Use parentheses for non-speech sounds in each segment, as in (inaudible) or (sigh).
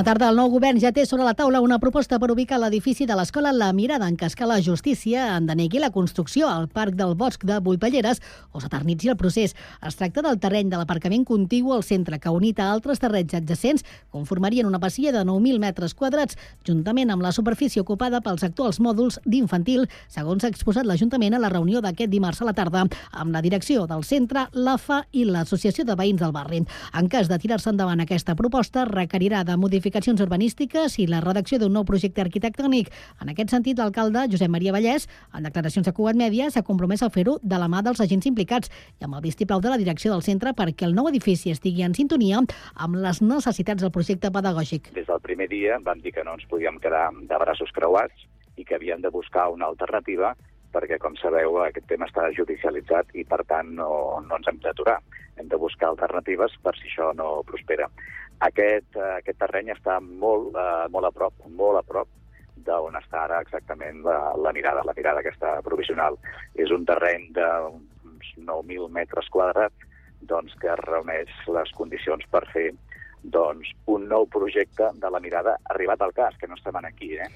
Bona tarda. El nou govern ja té sobre la taula una proposta per ubicar l'edifici de l'escola La Mirada en cas que la justícia en denegui la construcció al Parc del Bosc de Buipalleres o s'eternitzi el procés. Es tracta del terreny de l'aparcament contigu al centre que unit a altres terrenys adjacents conformarien una passia de 9.000 metres quadrats juntament amb la superfície ocupada pels actuals mòduls d'infantil, segons ha exposat l'Ajuntament a la reunió d'aquest dimarts a la tarda amb la direcció del centre, l'AFA i l'Associació de Veïns del Barri. En cas de tirar-se endavant aquesta proposta, requerirà de modificar modificacions urbanístiques i la redacció d'un nou projecte arquitectònic. En aquest sentit, l'alcalde Josep Maria Vallès, en declaracions a Cugat Mèdia, s'ha compromès a fer-ho de la mà dels agents implicats i amb el vistiplau de la direcció del centre perquè el nou edifici estigui en sintonia amb les necessitats del projecte pedagògic. Des del primer dia vam dir que no ens podíem quedar de braços creuats i que havíem de buscar una alternativa perquè, com sabeu, aquest tema està judicialitzat i, per tant, no, no ens hem d'aturar. Hem de buscar alternatives per si això no prospera. Aquest, uh, aquest terreny està molt, uh, molt a prop, molt a prop d'on està ara exactament la, la mirada, la mirada aquesta provisional. És un terreny d'uns 9.000 metres quadrats doncs, que reuneix les condicions per fer doncs, un nou projecte de la mirada arribat al cas, que no estem aquí. Eh?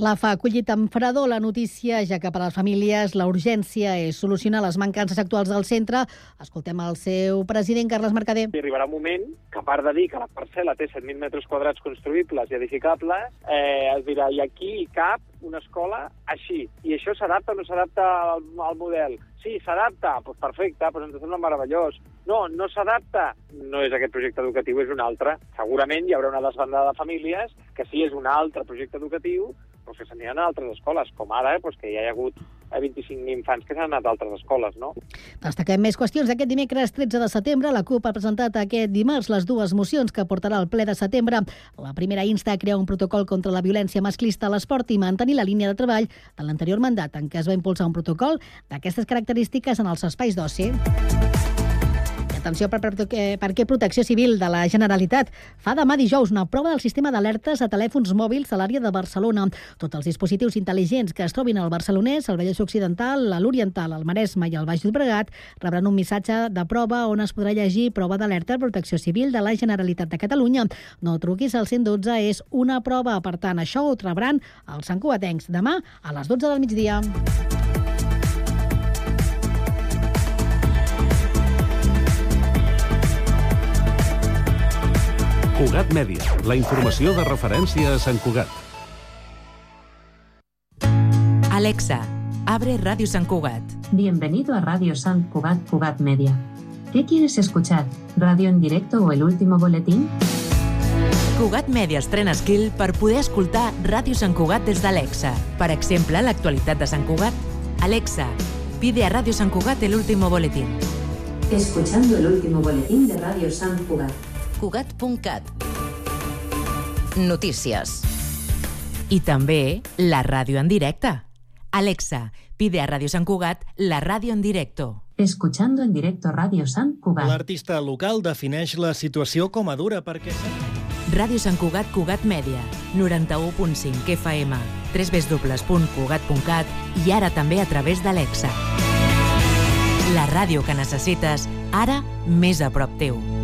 La fa acollit amb fredor la notícia, ja que per a les famílies la urgència és solucionar les mancances actuals del centre. Escoltem el seu president, Carles Mercader. I arribarà un moment que, a part de dir que la parcel·la té 7.000 metres quadrats construïbles i edificables, eh, es dirà, i aquí hi cap una escola així. I això s'adapta o no s'adapta al, al model? Sí, s'adapta, doncs perfecte, doncs ens sembla meravellós. No, no s'adapta, no és aquest projecte educatiu, és un altre. Segurament hi haurà una desbandada de famílies que sí és un altre projecte educatiu, però que s'aniran a altres escoles, com ara, doncs, que ja hi ha hagut 25 infants que s'han anat a altres escoles, no? Destaquem més qüestions. Aquest dimecres 13 de setembre, la CUP ha presentat aquest dimarts les dues mocions que portarà al ple de setembre. La primera insta a crear un protocol contra la violència masclista a l'esport i mantenir la línia de treball de l'anterior mandat en què es va impulsar un protocol d'aquestes característiques en els espais d'oci. Atenció per, per, perquè Protecció Civil de la Generalitat fa demà dijous una prova del sistema d'alertes a telèfons mòbils a l'àrea de Barcelona. Tots els dispositius intel·ligents que es trobin al Barcelonès, al Vallès Occidental, a l'Oriental, al Maresme i al Baix Llobregat rebran un missatge de prova on es podrà llegir prova d'alerta Protecció Civil de la Generalitat de Catalunya. No truquis al 112, és una prova. Per tant, això ho rebran els santcuatencs demà a les 12 del migdia. Cugat Mèdia, la informació de referència a Sant Cugat. Alexa, abre Radio San Cugat. Bienvenido a Radio San Cugat Cugat Media. ¿Qué quieres escuchar? ¿Radio en directo o el último boletín? Cugat Media estrena skill per poder escoltar Ràdio Sant Cugat des d'Alexa. Per exemple, l'actualitat de Sant Cugat. Alexa, pide a Radio San Cugat el último boletín. Escuchando el último boletín de Radio San Cugat. Cugat.cat Notícies. I també la ràdio en directe. Alexa, pide a Radio Sant Cugat la ràdio en directo. Escuchando en directo Radio San Cugat. L'artista local defineix la situació com a dura perquè... Ràdio Sant Cugat Cugat Mèdia, 91.5 FM, www.cugat.cat i ara també a través d'Alexa. La ràdio que necessites, ara més a prop teu.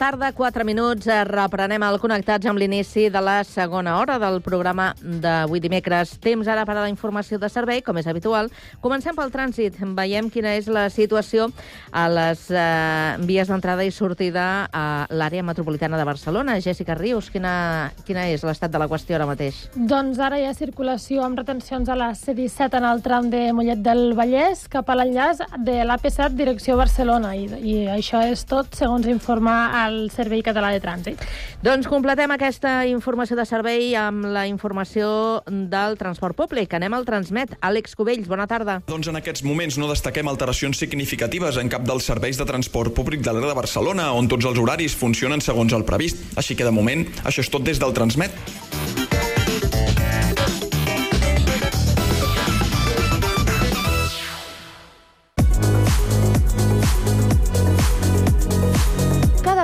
Tarda, 4 minuts. Eh, Reprenem el Connectats amb l'inici de la segona hora del programa d'avui dimecres. Temps ara per a la informació de servei, com és habitual. Comencem pel trànsit. Veiem quina és la situació a les eh, vies d'entrada i sortida a l'àrea metropolitana de Barcelona. Jessica Rius, quina, quina és l'estat de la qüestió ara mateix? Doncs ara hi ha circulació amb retencions a la C-17 en el tram de Mollet del Vallès cap a l'enllaç de l'AP7 direcció Barcelona i, i això és tot segons informa al Servei Català de Trànsit. Doncs completem aquesta informació de servei amb la informació del transport públic. Anem al Transmet. Àlex Cubells, bona tarda. Doncs en aquests moments no destaquem alteracions significatives en cap dels serveis de transport públic de l'era de Barcelona, on tots els horaris funcionen segons el previst. Així que de moment això és tot des del Transmet.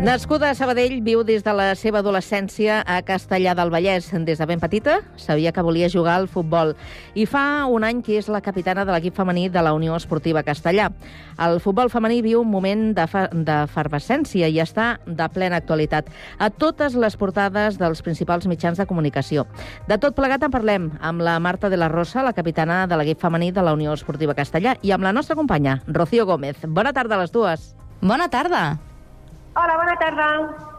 Nascuda a Sabadell, viu des de la seva adolescència a Castellà del Vallès. Des de ben petita sabia que volia jugar al futbol i fa un any que és la capitana de l'equip femení de la Unió Esportiva Castellà. El futbol femení viu un moment d'efervescència i està de plena actualitat a totes les portades dels principals mitjans de comunicació. De tot plegat en parlem amb la Marta de la Rosa, la capitana de l'equip femení de la Unió Esportiva Castellà, i amb la nostra companya, Rocío Gómez. Bona tarda a les dues. Bona tarda. Hola, bona tarda.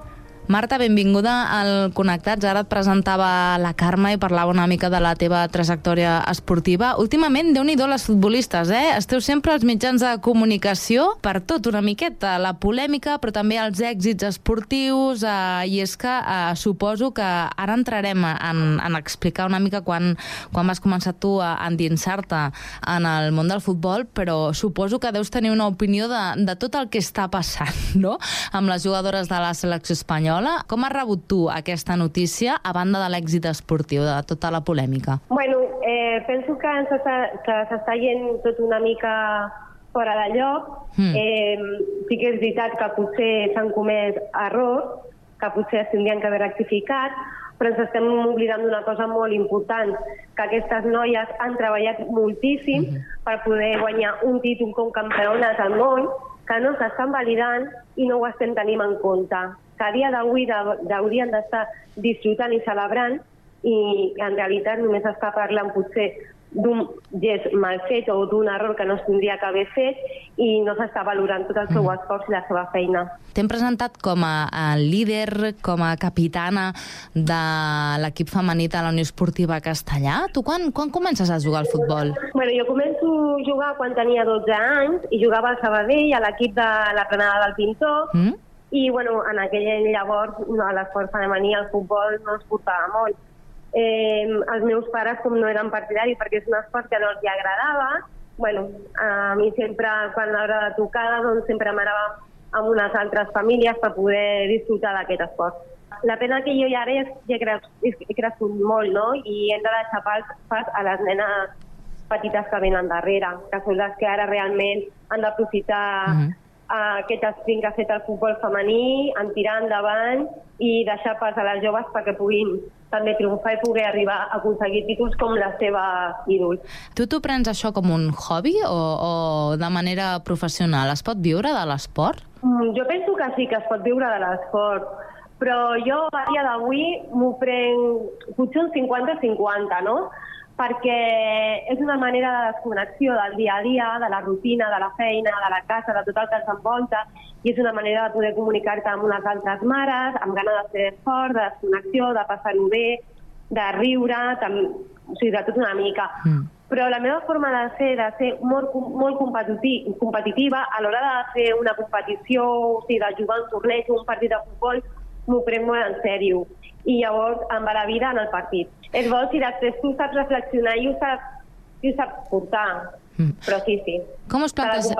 Marta, benvinguda al Connectats. Ara et presentava la Carme i parlava una mica de la teva trajectòria esportiva. Últimament, déu nhi les futbolistes, eh? Esteu sempre als mitjans de comunicació per tot una miqueta, la polèmica, però també els èxits esportius, eh, i és que eh, suposo que ara entrarem en, en explicar una mica quan, quan vas començar tu a endinsar-te en el món del futbol, però suposo que deus tenir una opinió de, de tot el que està passant, (laughs) no?, amb les jugadores de la selecció espanyola espanyola. Com has rebut tu aquesta notícia a banda de l'èxit esportiu, de tota la polèmica? Bueno, eh, penso que s'està gent tot una mica fora de lloc. Mm. Eh, sí que és veritat que potser s'han comès errors, que potser es tindrien que haver rectificat, però ens estem oblidant d'una cosa molt important, que aquestes noies han treballat moltíssim mm -hmm. per poder guanyar un títol com campeones al món, que no s'estan validant i no ho estem tenint en compte que a dia d'avui haurien d'estar disfrutant i celebrant i en realitat només està parlant potser d'un gest mal fet o d'un error que no es tindria que haver fet i no s'està valorant tot el seu mm. esforç i la seva feina. T'hem presentat com a, a líder, com a capitana de l'equip femení de la Unió Esportiva Castellà. Tu quan, quan comences a jugar al futbol? Bueno, jo començo a jugar quan tenia 12 anys i jugava al Sabadell, a l'equip de la Planada del Pintor, mm? I bueno, en aquell llavors no, l'esport femení, el futbol, no es portava molt. Eh, els meus pares, com no eren partidaris perquè és un esport que no els agradava, bueno, a mi sempre, quan l'hora de tocada, doncs sempre m'anava amb unes altres famílies per poder disfrutar d'aquest esport. La pena que jo ja ara que he, crescut, molt, no? I hem de deixar pas, pas a les nenes petites que venen darrere, que són les que ara realment han d'aprofitar mhm. -huh aquest sprint que ha fet el futbol femení, en tirar endavant i deixar pas a les joves perquè puguin també triomfar i poder arribar a aconseguir títols com la seva ídol. Tu t'ho prens això com un hobby o, o de manera professional? Es pot viure de l'esport? Mm, jo penso que sí, que es pot viure de l'esport, però jo a dia d'avui m'ho prenc potser un 50-50, no? Perquè és una manera de desconnexió del dia a dia, de la rutina, de la feina, de la casa, de tot el que ens envolta, i és una manera de poder comunicar-te amb unes altres mares, amb ganes de fer fort, de desconnexió, de passar-ho bé, de riure, tam... o sigui, de tot una mica. Mm. Però la meva forma de ser, de ser molt, molt competitiva, a l'hora de fer una competició, o sigui, de jugar un torneig o un partit de futbol, m'ho prenc molt en sèrio i llavors em va la vida en el partit. És bo si després tu saps reflexionar i ho saps, i ho saps portar. Mm. Però sí, sí. Com us, plantege...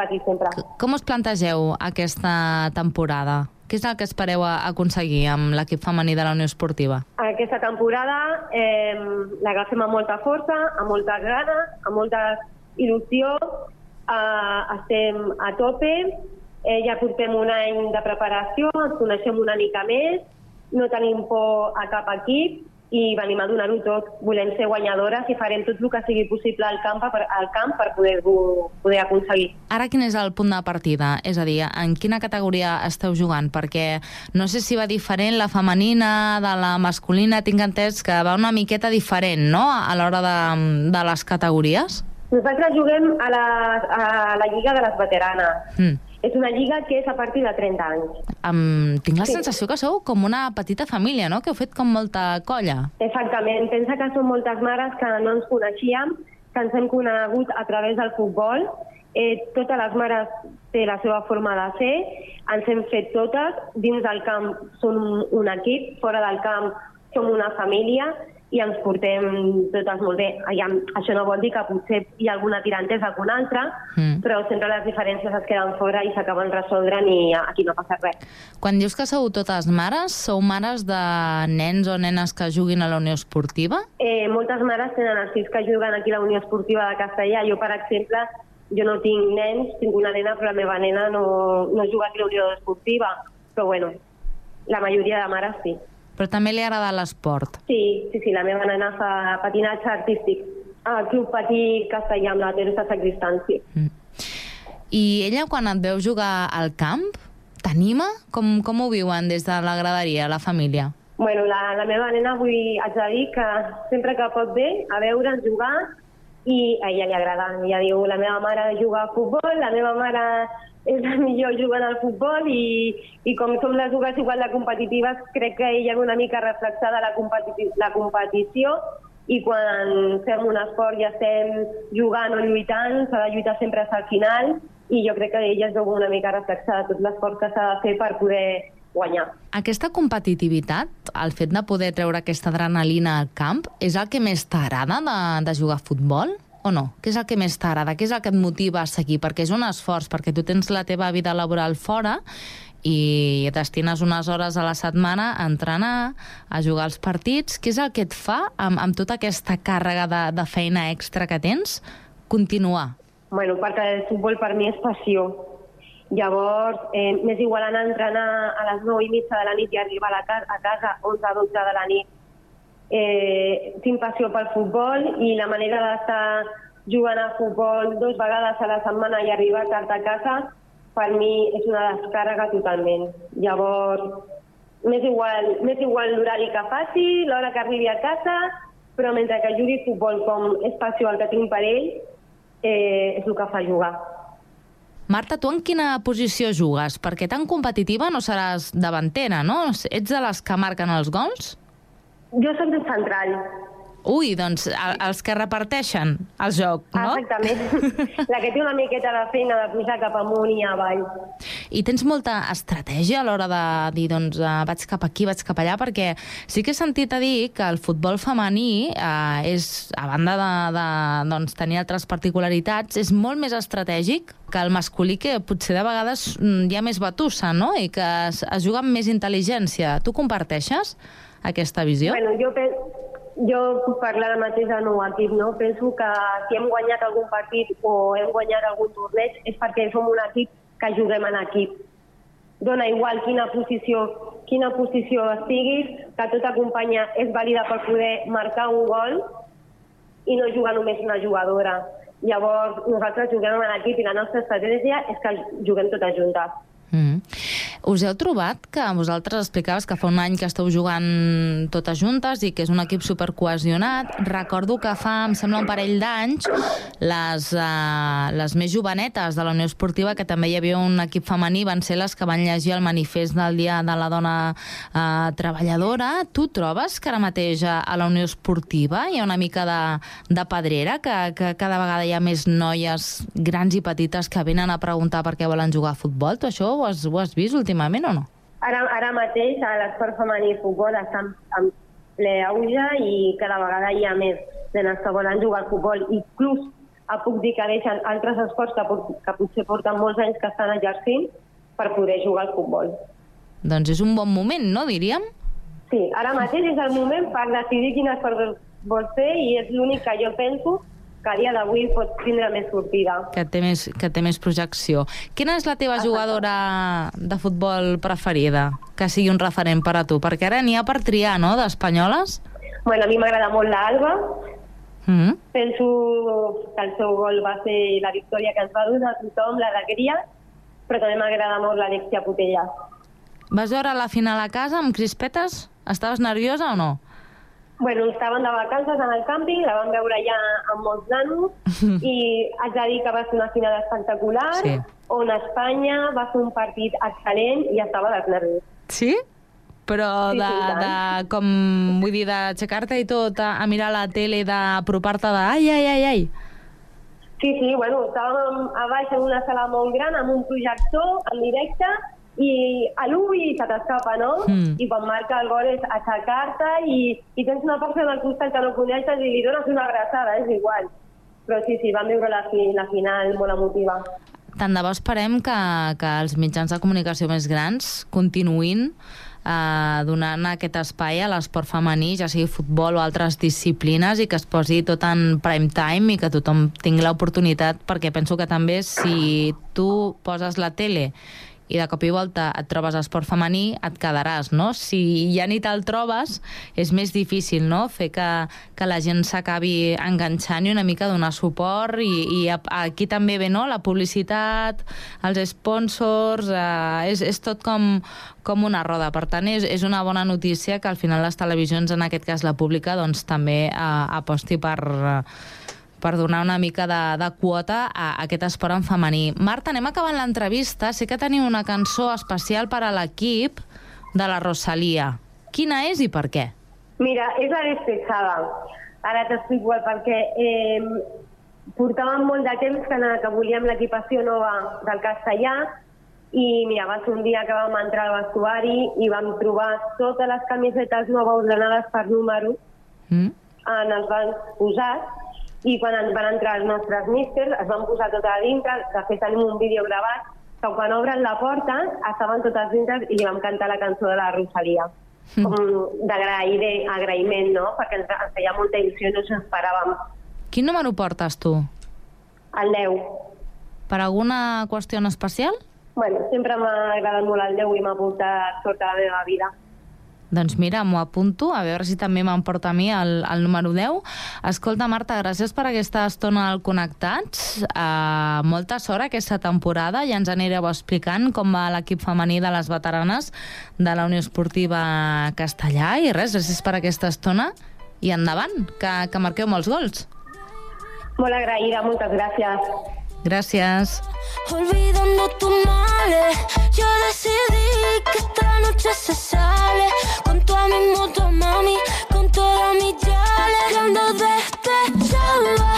com us plantegeu aquesta temporada? Què és el que espereu aconseguir amb l'equip femení de la Unió Esportiva? Aquesta temporada eh, l'agafem amb molta força, amb molta gana, amb molta il·lusió. Eh, estem a tope, eh, ja portem un any de preparació, ens coneixem una mica més, no tenim por a cap equip i venim a donar-ho tot. Volem ser guanyadores i farem tot el que sigui possible al camp per, al camp per poder-ho poder aconseguir. Ara quin és el punt de partida? És a dir, en quina categoria esteu jugant? Perquè no sé si va diferent la femenina de la masculina, tinc entès que va una miqueta diferent, no?, a l'hora de, de les categories? Nosaltres juguem a la, a la Lliga de les Veteranes. Mm és una lliga que és a partir de 30 anys. Um, tinc la sí. sensació que sou com una petita família, no? Que heu fet com molta colla. Exactament. Pensa que som moltes mares que no ens coneixíem, que ens hem conegut a través del futbol. Eh, totes les mares té la seva forma de ser, ens hem fet totes, dins del camp som un equip, fora del camp som una família i ens portem totes molt bé. Aviam, això no vol dir que potser hi ha alguna tirantesa que una altra, mm. però sempre les diferències es queden fora i s'acaben resoldre i aquí no passa res. Quan dius que sou totes mares, sou mares de nens o nenes que juguin a la Unió Esportiva? Eh, moltes mares tenen els fills que juguen aquí a la Unió Esportiva de Castellà. Jo, per exemple, jo no tinc nens, tinc una nena, però la meva nena no, no juga aquí a la Unió Esportiva. Però bueno, la majoria de mares sí. Però també li agrada l'esport. Sí, sí, sí, la meva nena fa patinatge artístic al Club Patí Castellà amb la Teresa Sacristanci. Mm. I ella, quan et veu jugar al camp, t'anima? Com, com ho viuen des de la graderia, la família? Bueno, la, la meva nena vull haig de dir que sempre que pot ve a veure'ns jugar i a ella li agrada. Ella diu, la meva mare juga a futbol, la meva mare és la millor jugant al futbol i, i com som les dues igual de competitives, crec que ella una mica reflexada la, competi la competició i quan fem un esport i estem jugant o lluitant, s'ha de lluitar sempre fins al final i jo crec que ella es veu una mica reflexada tot l'esport que s'ha de fer per poder guanyar. Aquesta competitivitat, el fet de poder treure aquesta adrenalina al camp, és el que més t'agrada de, de jugar a futbol? O no? Què és el que més t'agrada? Què és el que et motiva a seguir? Perquè és un esforç, perquè tu tens la teva vida laboral fora i destines unes hores a la setmana a entrenar, a jugar als partits. Què és el que et fa, amb, amb tota aquesta càrrega de, de feina extra que tens, continuar? Bueno, perquè el futbol per mi és passió. Llavors, eh, m'és igual anar a entrenar a les 9 i mitja de la nit i arribar a, la casa, a casa 11 a 12 de la nit eh, tinc passió pel futbol i la manera d'estar jugant a futbol dos vegades a la setmana i arribar tard a casa, per mi és una descàrrega totalment. Llavors, m'és igual, igual l'horari que faci, l'hora que arribi a casa, però mentre que jugui futbol com és passió el que tinc per ell, eh, és el que fa jugar. Marta, tu en quina posició jugues? Perquè tan competitiva no seràs davantera, no? Ets de les que marquen els gols? Jo soc de central. Ui, doncs els que reparteixen el joc, no? Exactament. La que té una miqueta de feina de pujar cap amunt i avall. I tens molta estratègia a l'hora de dir, doncs, uh, vaig cap aquí, vaig cap allà, perquè sí que he sentit a dir que el futbol femení uh, és, a banda de, de doncs, tenir altres particularitats, és molt més estratègic que el masculí, que potser de vegades mm, hi ha més batussa, no? I que es, es juga amb més intel·ligència. Tu comparteixes? Aquesta visió? Bueno, jo, jo puc parlar ara mateix del meu equip, no? Penso que si hem guanyat algun partit o hem guanyat algun torneig és perquè som un equip que juguem en equip. Dona igual quina posició, quina posició estiguis, que tota companya és vàlida per poder marcar un gol i no jugar només una jugadora. Llavors, nosaltres juguem en equip i la nostra estratègia és que juguem totes juntes. Us heu trobat que vosaltres explicaves que fa un any que esteu jugant totes juntes i que és un equip supercohesionat. Recordo que fa, em sembla, un parell d'anys, les, uh, les més jovenetes de la Unió Esportiva, que també hi havia un equip femení, van ser les que van llegir el manifest del Dia de la Dona uh, Treballadora. Tu trobes que ara mateix a la Unió Esportiva hi ha una mica de, de pedrera, que, que cada vegada hi ha més noies grans i petites que venen a preguntar per què volen jugar a futbol? Tu això ho has, ho has vist últimament o no? Ara, ara mateix a l'esport femení i futbol està en, en ple auge i cada vegada hi ha més nenes que volen jugar al futbol. Inclús puc dir que deixen altres esports que, que potser porten molts anys que estan exercint per poder jugar al futbol. Doncs és un bon moment, no, diríem? Sí, ara mateix és el moment per decidir quin esport vols fer i és l'únic que jo penso que a dia d'avui pot tindre més sortida. Que té més, que té més projecció. Quina és la teva jugadora de futbol preferida? Que sigui un referent per a tu? Perquè ara n'hi ha per triar, no?, d'espanyoles? Bueno, a mi m'agrada molt l'Alba. Mm -hmm. Penso que el seu gol va ser la victòria que ens va donar a tothom, l'alegria, però també m'agrada molt l'Alexia Putella. Vas veure la final a casa amb crispetes? Estaves nerviosa o no? Bueno, estaven de vacances en el càmping, la vam veure ja amb molts nanos (laughs) i haig de dir que va ser una final espectacular sí. on Espanya va fer un partit excel·lent i estava dels nervis. Sí? Però sí, de, sí, de, com, vull dir, d'aixecar-te i tot a, a mirar la tele, d'apropar-te de ai, ai, ai, ai. Sí, sí, bueno, estàvem a baix en una sala molt gran amb un projector en directe i a l'ull se t'escapa, no? Mm. I quan marca el gol és aixecar-te i, i tens una persona al costat que no coneixes i li dones una abraçada, és igual. Però sí, sí, vam viure la, fi, la final molt emotiva. Tant de bo esperem que, que els mitjans de comunicació més grans continuïn eh, donant aquest espai a l'esport femení, ja sigui futbol o altres disciplines, i que es posi tot en prime time i que tothom tingui l'oportunitat, perquè penso que també si tu poses la tele i de cop i volta et trobes esport femení, et quedaràs, no? Si ja ni te'l trobes, és més difícil, no?, fer que, que la gent s'acabi enganxant i una mica donar suport i, i aquí també ve, no?, la publicitat, els sponsors, eh, és, és tot com, com una roda. Per tant, és, és una bona notícia que al final les televisions, en aquest cas la pública, doncs també eh, aposti per... Eh, per donar una mica de, de quota a aquest esport en femení. Marta, anem acabant l'entrevista. Sé que teniu una cançó especial per a l'equip de la Rosalia. Quina és i per què? Mira, és la despechada. Ara t'explico el perquè eh, portàvem molt de temps que, que volíem l'equipació nova del castellà i mira, va ser un dia que vam entrar al vestuari i vam trobar totes les camisetes noves ordenades per número Mm? en els bancs posats i quan van entrar els nostres místers es van posar tot a dintre, de fet tenim un vídeo gravat que quan obren la porta estaven totes dintre i li vam cantar la cançó de la Rosalia com d'agrair, agraïment, no? Perquè ens, ens feia molta il·lusió i no ens esperàvem. Quin número portes tu? El 10. Per alguna qüestió en especial? Bueno, sempre m'ha agradat molt el 10 i m'ha portat sort a la meva vida. Doncs mira, m'ho apunto, a veure si també m'emporta a mi el, el número 10. Escolta, Marta, gràcies per aquesta estona al Connectats. Uh, molta sort aquesta temporada, ja ens anireu explicant com va l'equip femení de les veteranes de la Unió Esportiva Castellà. I res, gràcies per aquesta estona i endavant, que, que marqueu molts gols. Molt agraïda, moltes gràcies. Gràcies. Olvidando tus males, yo decidí que esta noche se sale con toda mi moto, mami, con todas mis yales. Y ando despechada,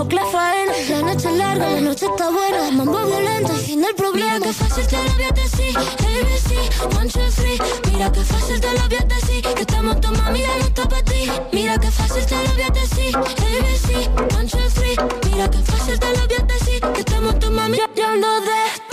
fuck la faena. La noche es larga, la noche está buena. Mambo violento y fin del problema. Mira que fácil te lo voy a decir. ABC, one, two, three. Mira que fácil te lo voy a decir. Que estamos tu mami, ya no está para ti. Mira que fácil te lo voy a decir. ABC, one, two, three. Mira que fácil te lo voy a decir. Que estamos tu mami, ya, ya despechada.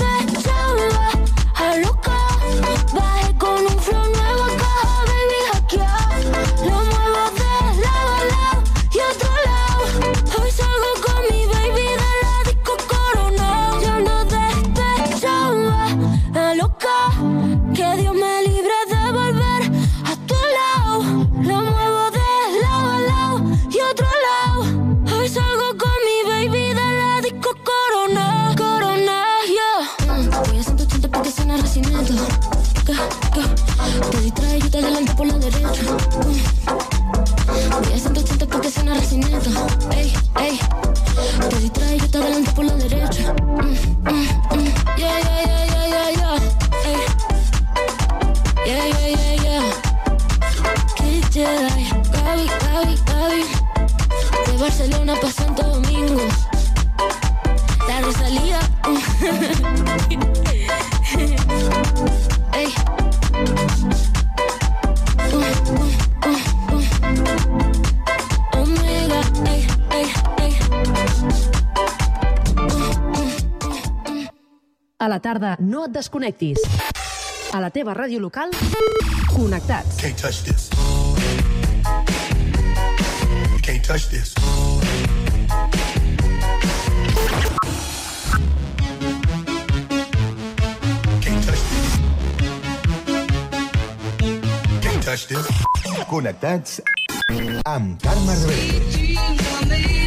Tarda, no et desconnectis. A la teva ràdio local, connectats. Can't touch this. Can't touch this. Can't touch this. Can't touch this. Connectats amb Carme Rebell.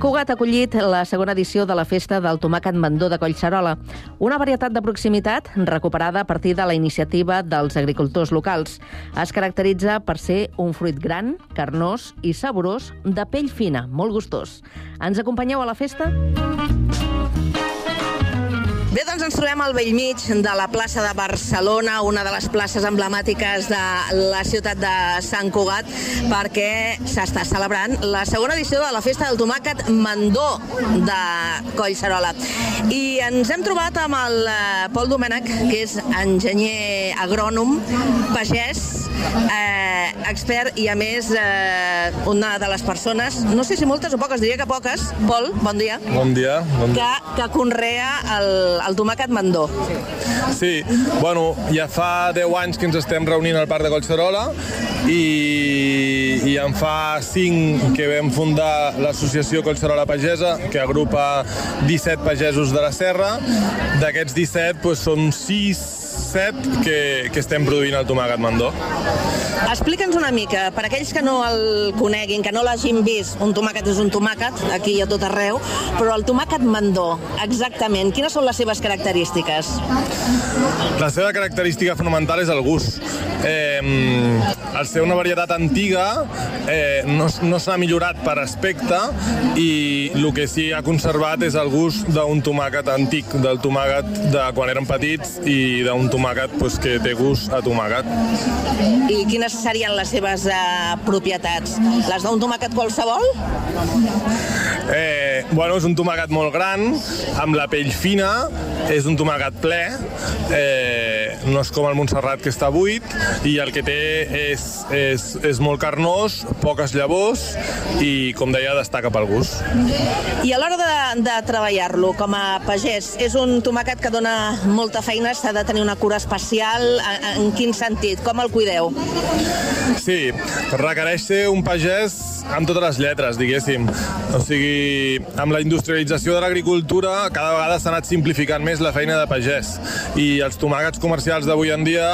Sant Cugat ha acollit la segona edició de la Festa del Tomàquet Mandó de Collserola, una varietat de proximitat recuperada a partir de la iniciativa dels agricultors locals. Es caracteritza per ser un fruit gran, carnós i saborós, de pell fina, molt gustós. Ens acompanyeu a la festa? Doncs ens trobem al vell mig de la plaça de Barcelona, una de les places emblemàtiques de la ciutat de Sant Cugat, perquè s'està celebrant la segona edició de la Festa del Tomàquet Mandó de Collserola. I ens hem trobat amb el eh, Pol Domènech, que és enginyer agrònom, pagès, eh, expert i, a més, eh, una de les persones, no sé si moltes o poques, diria que poques, Pol, bon dia, Bon dia. Bon dia. que, que conrea el, el tomàquet mandó. Sí, bueno, ja fa 10 anys que ens estem reunint al Parc de Collserola i, i en fa 5 que vam fundar l'associació Collserola Pagesa, que agrupa 17 pagesos de la serra. D'aquests 17, doncs, són 6 7 que, que estem produint el tomàquet mandó. Explica'ns una mica, per aquells que no el coneguin, que no l'hagin vist, un tomàquet és un tomàquet, aquí i a tot arreu, però el tomàquet mandó, exactament, quines són les seves característiques? La seva característica fonamental és el gust. Eh, al ser una varietat antiga, eh, no, no s'ha millorat per aspecte i el que sí ha conservat és el gust d'un tomàquet antic, del tomàquet de quan érem petits i d'un tomàquet pues, que té gust a tomàquet. I quines serien les seves eh, propietats? Les d'un tomàquet qualsevol? Eh, bueno, és un tomàquet molt gran, amb la pell fina, és un tomàquet ple, eh, no és com el Montserrat que està buit, i el que té és, és, és molt carnós, poques llavors i, com deia, destaca pel gust. I a l'hora de, de treballar-lo com a pagès, és un tomàquet que dona molta feina, s'ha de tenir una cura especial, en, en quin sentit? Com el cuideu? Sí, requereix ser un pagès amb totes les lletres, diguéssim. O sigui, amb la industrialització de l'agricultura cada vegada s'ha anat simplificant més la feina de pagès. I els tomàquets comercials d'avui en dia,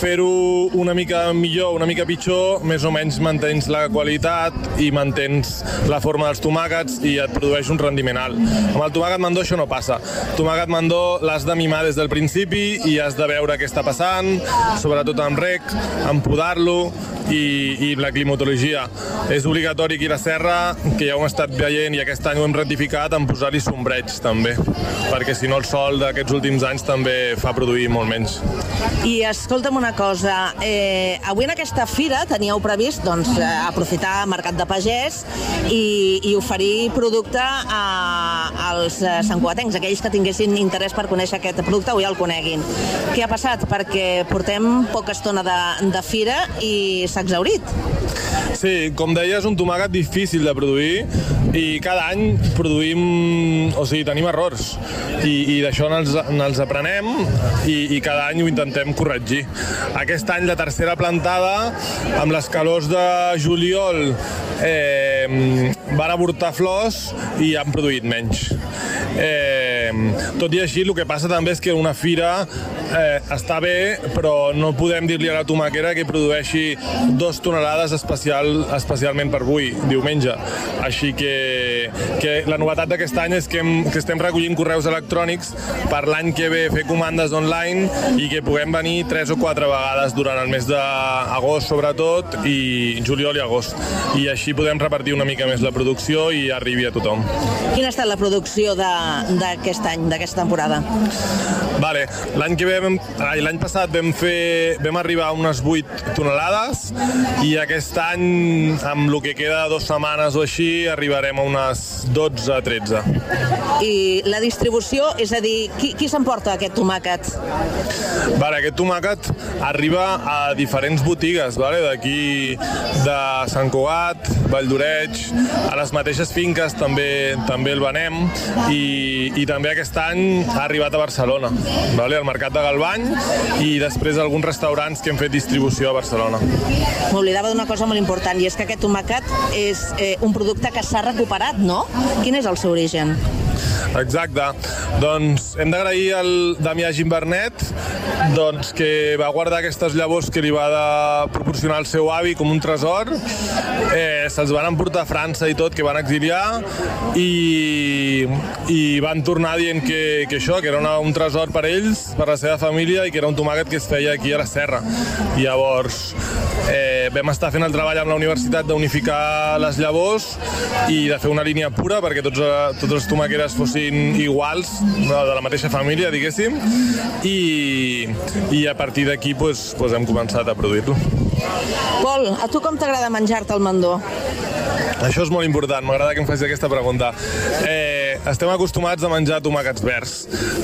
fer-ho una mica millor, una mica pitjor, més o menys mantens la qualitat i mantens la forma dels tomàquets i et produeix un rendiment alt. Amb el tomàquet mandó això no passa. El tomàquet mandó l'has de mimar des del principi i has de veure què està passant, sobretot amb rec, amb podar-lo i, i la climatologia. És obligatori aquí a la serra, que ja ho hem estat veient i aquest any ho hem ratificat, en posar-hi sombreig també, perquè si no el sol d'aquests últims anys també fa produir molt menys. I escolta'm una cosa, eh, avui en aquesta fira teníeu previst doncs, eh, aprofitar Mercat de Pagès i, i oferir producte a, als eh, santcuatencs, aquells que tinguessin interès per conèixer aquest producte o ja el coneguin. Què ha passat? Perquè portem poca estona de, de fira i s'ha exaurit. Sí, com deia, és un tomàquet difícil de produir i cada any produïm, o sigui, tenim errors i, i d'això ens, ens aprenem i, i cada any ho intentem corregir. Aquest any la tercera plantada, amb les calors de juliol, eh, van avortar flors i han produït menys. Eh, tot i així, el que passa també és que una fira eh, està bé, però no podem dir-li a la tomaquera que produeixi dos tonelades especial, especialment per avui, diumenge. Així que, que la novetat d'aquest any és que, hem, que estem recollint correus electrònics per l'any que ve fer comandes online i que puguem venir tres o quatre vegades durant el mes d'agost, sobretot, i juliol i agost. I així podem repartir una mica més la producció i arribi a tothom. Quina ha estat la producció d'aquest any, d'aquesta temporada? Vale, l'any que ve, vam- l'any passat vam fer, vam arribar a unes 8 tonelades i aquest any, amb el que queda dues setmanes o així, arribarem a unes 12-13. I la distribució, és a dir, qui, qui s'emporta aquest tomàquet? Vale, aquest tomàquet arriba a diferents botigues, vale? d'aquí de Sant Cugat, Vall d'Oreig, a les mateixes finques també també el venem i, i també aquest any ha arribat a Barcelona, vale? al Mercat de Galvany i després alguns restaurants que hem fet distribució a Barcelona. M'oblidava d'una cosa molt important, i és que aquest tomàquet és eh, un producte que s'ha recuperat, no? Quin és el seu origen? Exacte. Doncs hem d'agrair al Damià Gimbernet doncs, que va guardar aquestes llavors que li va de proporcionar el seu avi com un tresor. Eh, Se'ls van emportar a França i tot, que van exiliar, i, i van tornar dient que, que això, que era una, un tresor per ells, per la seva família, i que era un tomàquet que es feia aquí a la serra. I llavors eh, vam estar fent el treball amb la universitat d'unificar les llavors i de fer una línia pura perquè tots, eh, totes les tomaqueres fossin iguals, de de la mateixa família, diguéssim, i, i a partir d'aquí pues, pues hem començat a produir-lo. Pol, a tu com t'agrada menjar-te el mandó? Això és molt important, m'agrada que em facis aquesta pregunta. Eh, estem acostumats a menjar tomàquets verds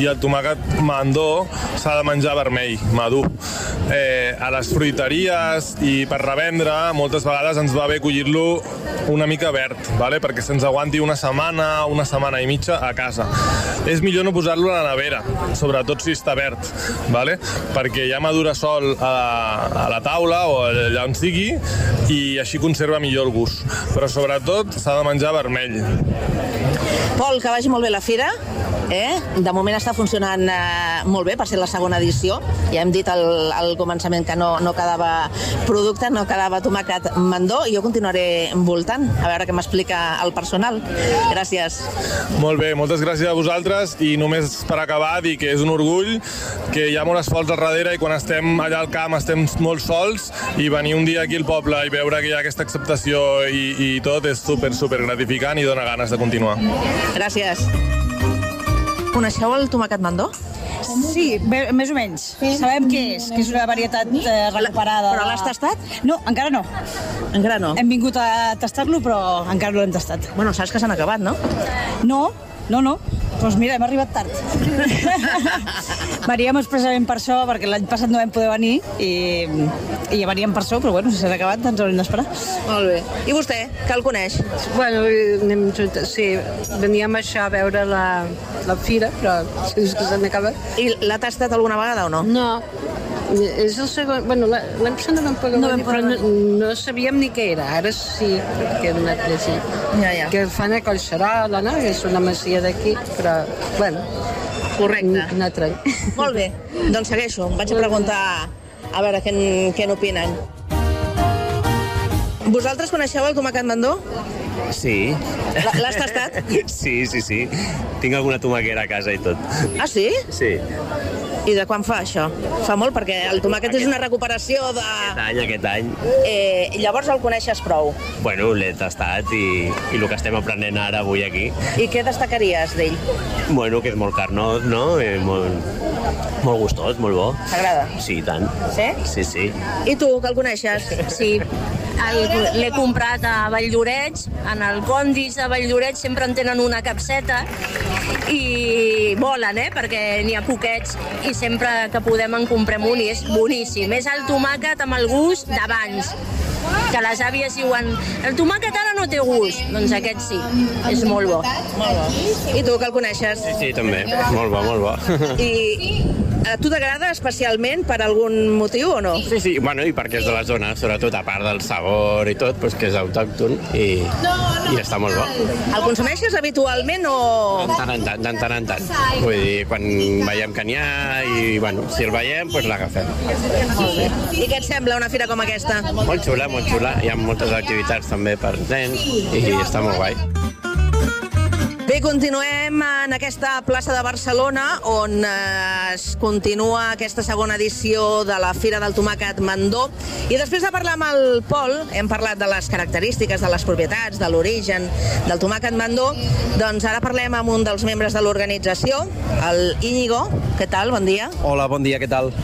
i el tomàquet mandó s'ha de menjar vermell, madur. Eh, a les fruiteries i per revendre moltes vegades ens va bé collir-lo una mica verd, vale? perquè se'ns aguanti una setmana, una setmana i mitja a casa. És millor no posar-lo a la nevera, sobretot si està verd, vale? perquè ja madura sol a, a la taula o allà on sigui i així conserva millor el gust. Però sobretot s'ha de menjar vermell. Pol, que vagi molt bé la fira. Eh? De moment està funcionant eh, molt bé per ser la segona edició. Ja hem dit al, al començament que no, no quedava producte, no quedava tomàquet mandó i jo continuaré voltant a veure què m'explica el personal. Gràcies. Molt bé, moltes gràcies a vosaltres i només per acabar dir que és un orgull que hi ha molt esforç al darrere i quan estem allà al camp estem molt sols i venir un dia aquí al poble i veure que hi ha aquesta acceptació i, i tot és super, super gratificant i dona ganes de continuar. Gràcies. Coneixeu el tomàquet mandó? Sí, bé, més o menys. Sí? Sabem què és, que és una varietat eh, recuperada. Però l'has tastat? No, encara no. Encara no? Hem vingut a tastar-lo, però encara no l'hem tastat. Bueno, saps que s'han acabat, no? No, no, no. Doncs mira, hem arribat tard. (laughs) veníem expressament per això, perquè l'any passat no vam poder venir i, i ja veníem per això, però bueno, si s'han acabat ens haurem d'esperar. Molt bé. I vostè, que el coneix? Bueno, anem juntes, sí. Veníem això a veure la, la fira, però si dius que s'han acabat. I l'ha tastat alguna vegada o no? No. És el segon... Bueno, passat no vam poder No però no, no sabíem ni què era. Ara sí, perquè hem anat llegint. Ja, ja. Que fan a Collserola, no? Que és una masia d'aquí, però, bueno... Correcte. Un altre any. (laughs) Molt bé. Doncs segueixo. Vaig a preguntar a veure què, en- què n'opinen. Vosaltres coneixeu el tomàquet mandó? Sí. L'ha- l'has tastat? (laughs) Sí, sí, sí. Tinc alguna tomaquera a casa i tot. Ah, sí? Sí. I de quan fa això? Fa molt, perquè el tomàquet és una recuperació de... Aquest any, aquest any. Eh, llavors el coneixes prou. Bueno, l'he tastat i, i el que estem aprenent ara avui aquí, I què destacaries d'ell? bueno, que és molt carnós, no? Eh, molt, molt gustós, molt bo. T'agrada? Sí, tant. Sí? Sí, sí. I tu, que el coneixes? (laughs) Sí, l'he comprat a Valldoreix, en el Condis de Valldoreix sempre en tenen una capseta i volen, eh? perquè n'hi ha poquets i sempre que podem en comprem un i és boníssim. És el tomàquet amb el gust d'abans que les àvies diuen el tomàquet ara no té gust, doncs aquest sí, és molt bo. Molt bo. I tu, que el coneixes? Sí, sí, també. Molt bo, molt bo. I a tu t'agrada especialment per algun motiu o no? Sí, sí, bueno, i perquè és de la zona, sobretot a part del sabor i tot, doncs que és autòcton i, i està molt bo. El consumeixes habitualment o...? De tant en tant, de tant en tant. Vull dir, quan veiem que n'hi ha i, bueno, si el veiem, doncs l'agafem. Sí. I què et sembla una fira com aquesta? Molt xula, molt xula. Hi ha moltes activitats també per nens i està molt guai. Bé, continuem en aquesta plaça de Barcelona on eh, es continua aquesta segona edició de la Fira del Tomàquet Mandó i després de parlar amb el Pol, hem parlat de les característiques, de les propietats, de l'origen del tomàquet Mandó, doncs ara parlem amb un dels membres de l'organització, el Íñigo. Què tal? Bon dia. Hola, bon dia, què tal?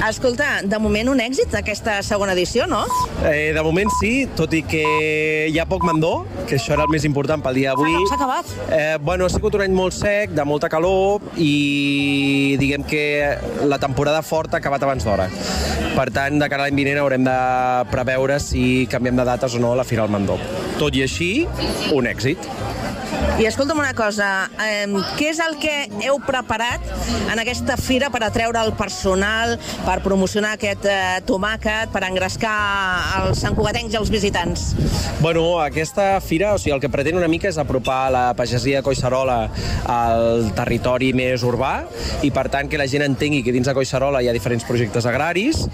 Escolta, de moment un èxit aquesta segona edició, no? Eh, de moment sí, tot i que hi ha poc mandó, que això era el més important pel dia d'avui. S'ha acabat? Eh, bueno, ha sigut un any molt sec, de molta calor, i diguem que la temporada forta ha acabat abans d'hora. Per tant, de cara a l'any vinent haurem de preveure si canviem de dates o no a la Fira del Mandó. Tot i així, un èxit. I escolta'm una cosa, eh, què és el que heu preparat en aquesta fira per atreure el personal, per promocionar aquest eh, tomàquet, per engrescar els santcugatencs i els visitants? Bueno, aquesta fira, o sigui, el que pretén una mica és apropar la pagesia de Collserola al territori més urbà i, per tant, que la gent entengui que dins de Collserola hi ha diferents projectes agraris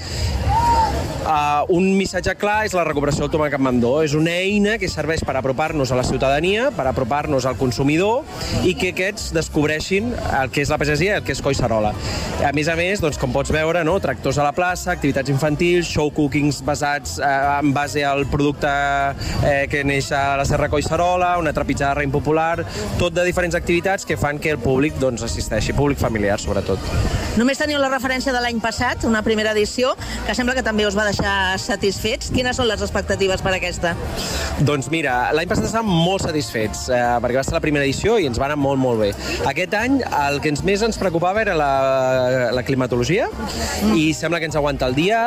Uh, un missatge clar és la recuperació del tomàquet mandó. És una eina que serveix per apropar-nos a la ciutadania, per apropar-nos al consumidor i que aquests descobreixin el que és la pagesia i el que és Collserola. A més a més, doncs, com pots veure, no, tractors a la plaça, activitats infantils, show cookings basats eh, en base al producte eh, que neix a la Serra Collserola, una trepitjada raïm popular, tot de diferents activitats que fan que el públic doncs, assisteixi, públic familiar sobretot. Només teniu la referència de l'any passat, una primera edició, que sembla que també us va deixar satisfets. Quines són les expectatives per aquesta? Doncs mira, l'any passat estàvem molt satisfets, eh, perquè va ser la primera edició i ens va anar molt, molt bé. Aquest any el que ens més ens preocupava era la, la climatologia i sembla que ens aguanta el dia,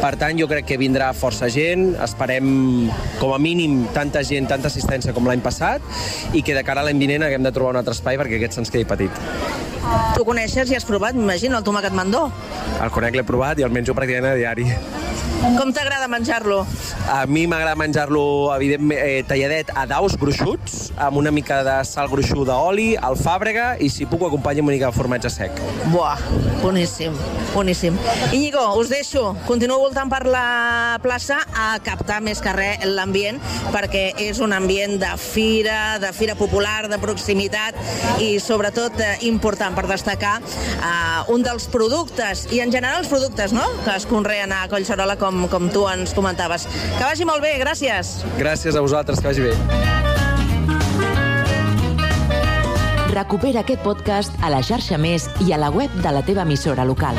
per tant jo crec que vindrà força gent, esperem com a mínim tanta gent, tanta assistència com l'any passat i que de cara a l'any vinent haguem de trobar un altre espai perquè aquest se'ns quedi petit. Tu coneixes i has provat, m'imagino, el tomàquet mandó. El conec, l'he provat i el menjo pràcticament a diari. Com t'agrada menjar-lo? A mi m'agrada menjar-lo, evidentment, eh, talladet a daus gruixuts, amb una mica de sal gruixuda, oli, alfàbrega, i si puc amb una mica de formatge sec. Buah, boníssim, boníssim. Íñigo, us deixo. Continuo voltant per la plaça a captar més que res l'ambient, perquè és un ambient de fira, de fira popular, de proximitat, i sobretot eh, important per destacar eh, un dels productes, i en general els productes no? que es conreen a Collserola, com, com tu ens comentaves. Que vagi molt bé, gràcies. Gràcies a vosaltres, que vagi bé. Recupera aquest podcast a la xarxa Més i a la web de la teva emissora local.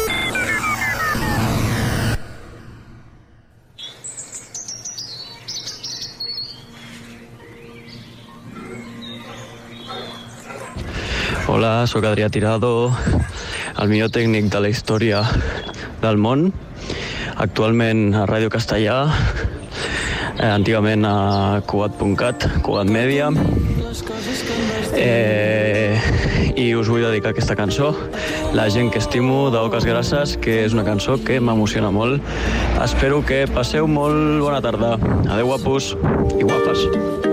Sóc Adrià Tirado, el millor tècnic de la història del món, actualment a Ràdio Castellà, eh, antigament a Cugat.cat, Cugat Media, eh, i us vull dedicar aquesta cançó, La gent que estimo, d'Oques Grasses, que és una cançó que m'emociona molt. Espero que passeu molt bona tarda. Adeu, guapos i guapes.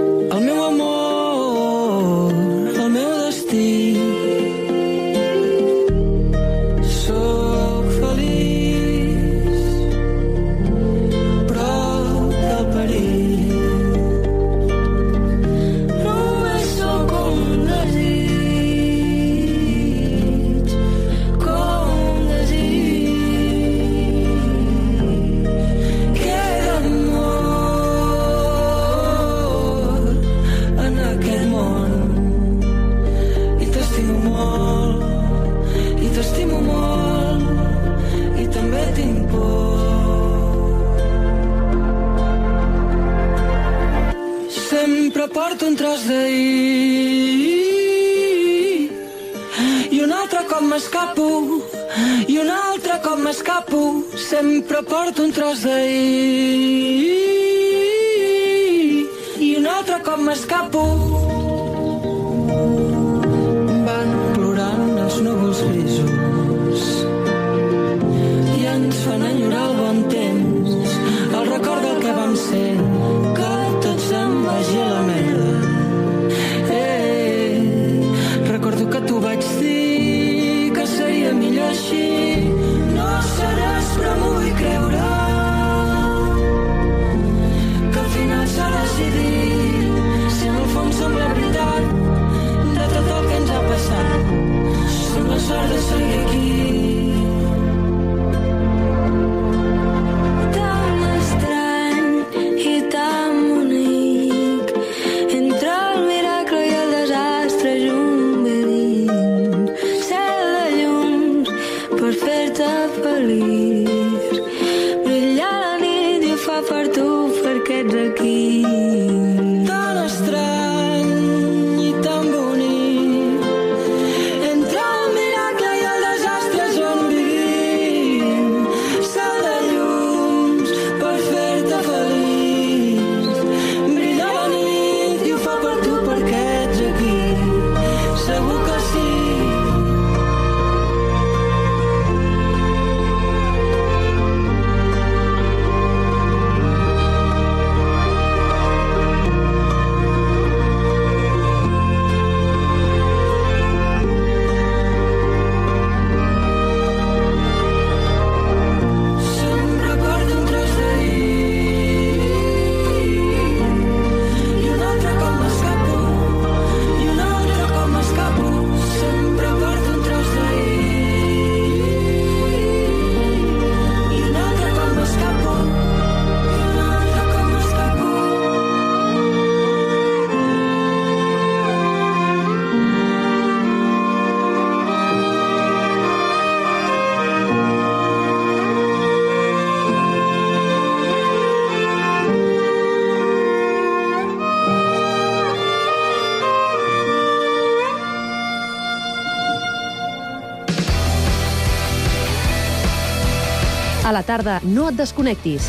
La tarda, no et desconnectis.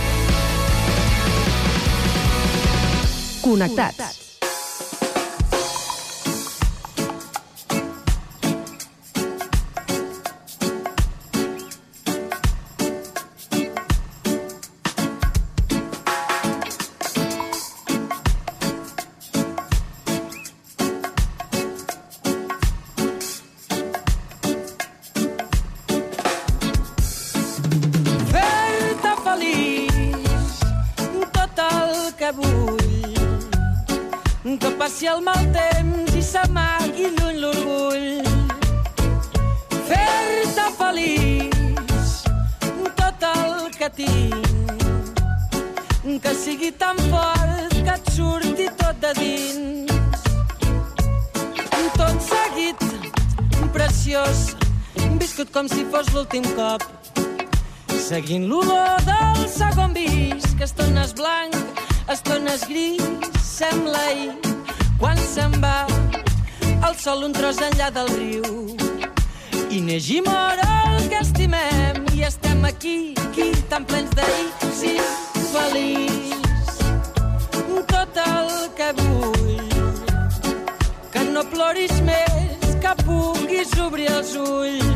Connectats. fer-te que passi el mal temps i s'amagui lluny l'orgull. Fer-te feliç tot el que tinc. Que sigui tan fort que et surti tot de dins. Tot seguit preciós viscut com si fos l'últim cop. Seguint l'olor del segon vis, que estones blanc, estones gris, sembla ahir, quan se'n va el sol un tros enllà del riu. I neix i mor el que estimem, i estem aquí, aquí, tan plens d'ahir, sí, feliç. Tot el que vull, que no ploris més, que puguis obrir els ulls.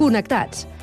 Connectats.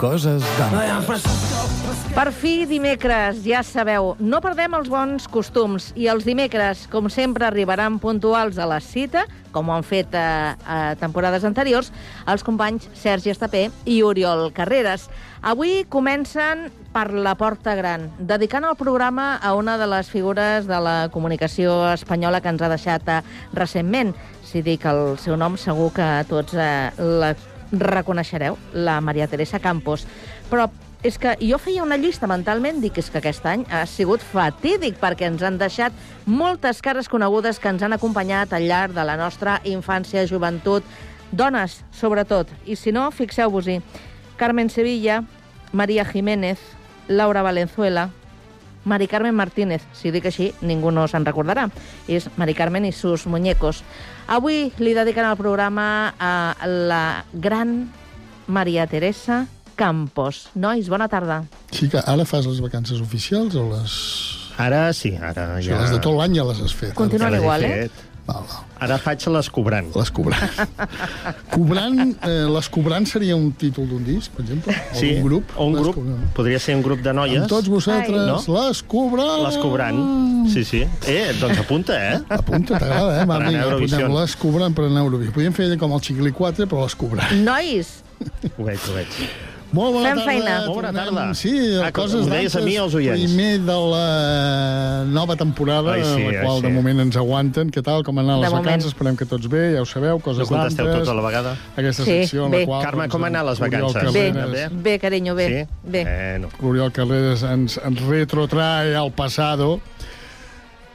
Coses. Per fi, dimecres, ja sabeu, no perdem els bons costums i els dimecres, com sempre, arribaran puntuals a la cita, com ho han fet a, a temporades anteriors, els companys Sergi Estapé i Oriol Carreras. Avui comencen per la Porta Gran, dedicant el programa a una de les figures de la comunicació espanyola que ens ha deixat eh, recentment. Si dic el seu nom, segur que tots eh, la reconeixereu, la Maria Teresa Campos. Però és que jo feia una llista mentalment, dic, és que aquest any ha sigut fatídic perquè ens han deixat moltes cares conegudes que ens han acompanyat al llarg de la nostra infància, joventut, dones, sobretot. I si no, fixeu-vos-hi, Carmen Sevilla, Maria Jiménez, Laura Valenzuela, Mari Carmen Martínez, si dic així, ningú no se'n recordarà. És Mari Carmen i sus muñecos. Avui li dediquen el programa a la gran Maria Teresa Campos. Nois, bona tarda. Sí, que ara fas les vacances oficials o les... Ara sí, ara O sigui, ja... les de tot l'any ja les has fet. Continuen Ja igual, eh? fet. Ara faig les cobrant. Les cobrant. (laughs) cobrant, eh, les cobrant seria un títol d'un disc, per exemple? O Sí, d'un grup? o un Les grup. cobrant. Podria ser un grup de noies. Amb tots vosaltres, No? les cobrant. Les cobrant. Sí, sí. Eh, doncs apunta, eh? Apunta, t'agrada, eh? Va, Per anar a vinga, Eurovisió. apuntem les cobrant per anar a Eurovisió. Podríem fer com el Xicli 4, però les cobrant. Nois, Ho veig, ho veig. Molt bona Fem tarda. feina. Molt bona tarda. Sí, Ah, coses deies a d'antes, mi, als oients. Primer de la nova temporada, Ai, sí, la ai, qual sí. de moment ens aguanten. Què tal, com han anat De les moment. vacances? Esperem que tots bé, ja ho sabeu, No coses contesteu d'antes. tots a la vegada? Aquesta Sí, secció en bé. la qual... Carme, doncs, com han anat les vacances? bé, Carreras- bé, carinyo, bé. Sí? Bé. Bueno. L'Oriol Carreras ens, ens retrotrae al passado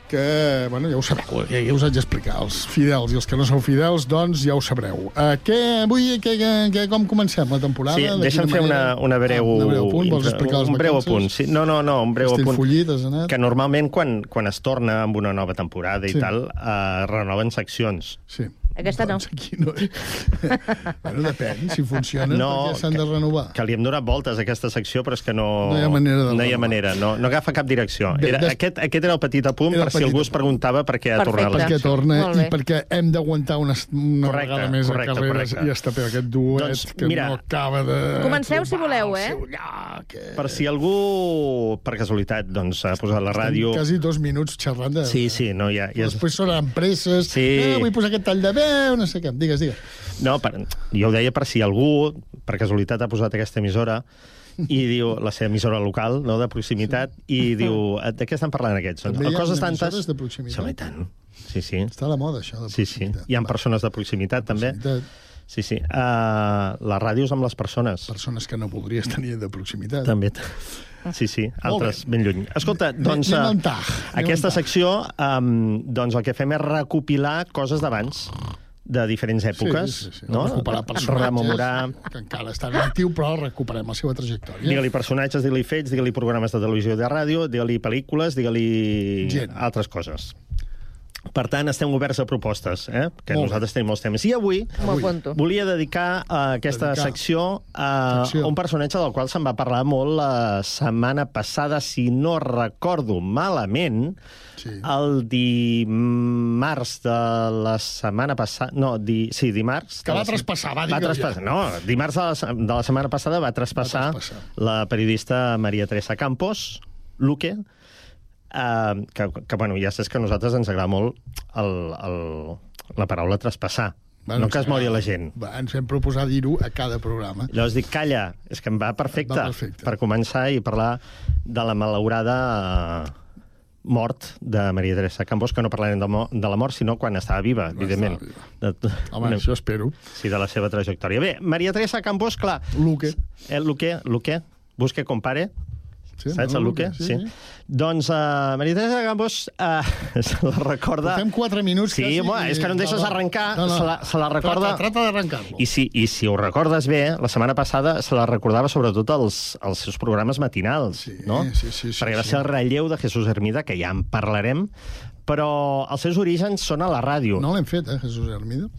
que, bueno, ja ho sabeu, ja, ja us haig d'explicar. Els fidels i els que no sou fidels, doncs ja ho sabreu. Uh, què, avui, què, què, què, com comencem la temporada? Sí, De deixa'm fer una, manera? una breu... Ah, una breu apunt, vols explicar les un breu apunt. Sí, no, no, no, un breu apunt. Estilfollit, has anat? Que normalment quan, quan es torna amb una nova temporada i Sí. tal, eh, renoven seccions. Sí. Aquesta no. Doncs aquí no... (laughs) bueno, depèn, si funcionen, No, perquè s'han de renovar. Que li hem donat voltes a aquesta secció, però és que no... No hi ha manera de No hi ha manera, no, no agafa cap direcció. Bé, Era, des- aquest, aquest era el petit apunt per si algú es preguntava per què ha tornat la perquè torna bé. i perquè hem d'aguantar una, una Correcte, vegada més correcte, a carreres correcte. i està per aquest duet Doncs, que mira, no acaba de... Comenceu si voleu, eh? Per si algú, per casualitat, doncs, ha posat la ràdio... Quasi dos minuts xerrant de... Sí, sí, no, ja, ja és... Després són empreses, Sí. eh, vull posar aquest tall de veu, no sé què. Digues, digues. No, per, jo ho deia per si algú, per casualitat, ha posat aquesta emissora i diu, la seva emissora local, no, de proximitat, i diu, "Eh, de què estan parlant aquests? També hi ha coses tantes... de proximitat? Sí, i tant. Sí, sí. Està a la moda, això, de Sí, sí. Hi ha persones de proximitat, també. Sí, sí. Uh, les ràdios amb les persones. Persones que no voldries tenir de proximitat. També. Sí, sí, altres ben lluny. Escolta, doncs... anem eh, anem aquesta secció, um, doncs el que fem és recopilar coses d'abans de diferents èpoques, Sí, sí, sí. no? Recuperar personatges Rememorar... que encara estan en actiu, però recuperem la seva trajectòria. Digue-li personatges, digue-li fets, digue-li programes de televisió i de ràdio, digue-li pel·lícules, digue-li altres coses. Per tant, estem oberts a propostes, eh? que Molt nosaltres tenim molts temes. I avui apunto. volia dedicar a aquesta Dedicar. secció a Secció. un personatge del qual se'n va parlar molt la setmana passada, si no recordo malament, Sí. el dimarts de la setmana passada... No, di, sí, dimarts... Que va la traspassar, va, va digue-ho traspassar. ja. No, dimarts de la, de la setmana passada va traspassar, Va traspassar. la periodista Maria Teresa Campos, Luque, eh, que, que, bueno, ja saps que a nosaltres ens agrada molt el, el, la paraula traspassar. no que es mori la gent. Va, ens vam proposar dir-ho a cada programa. Llavors dic, calla, és que em va perfecte, Va perfecte. per començar i parlar de la malaurada eh, mort de Maria Teresa Campos, que no parlarem de, de la mort, sinó quan estava viva, evidentment. De, Home, això espero. Sí, de la seva trajectòria. Bé, Maria Teresa Campos, clar... Luque. Eh, Luque, Luque, busque compare. Sí, Saps no, el Luque? Sí, sí. sí. Doncs uh, Maria Teresa Campos uh, (laughs) se la recorda... Portem quatre minuts Sí, quasi home, és que no em deixes arrencar. No, no. Se, la, se la recorda... Trata, trata d'arrencar-lo. I si, I si ho recordes bé, la setmana passada se la recordava sobretot als, als seus programes matinals, sí, no? sí, sí, sí, Perquè va sí. ser el relleu de Jesús Hermida, que ja en parlarem, però els seus orígens són a la ràdio. No l'hem fet, eh, Jesús Hermida?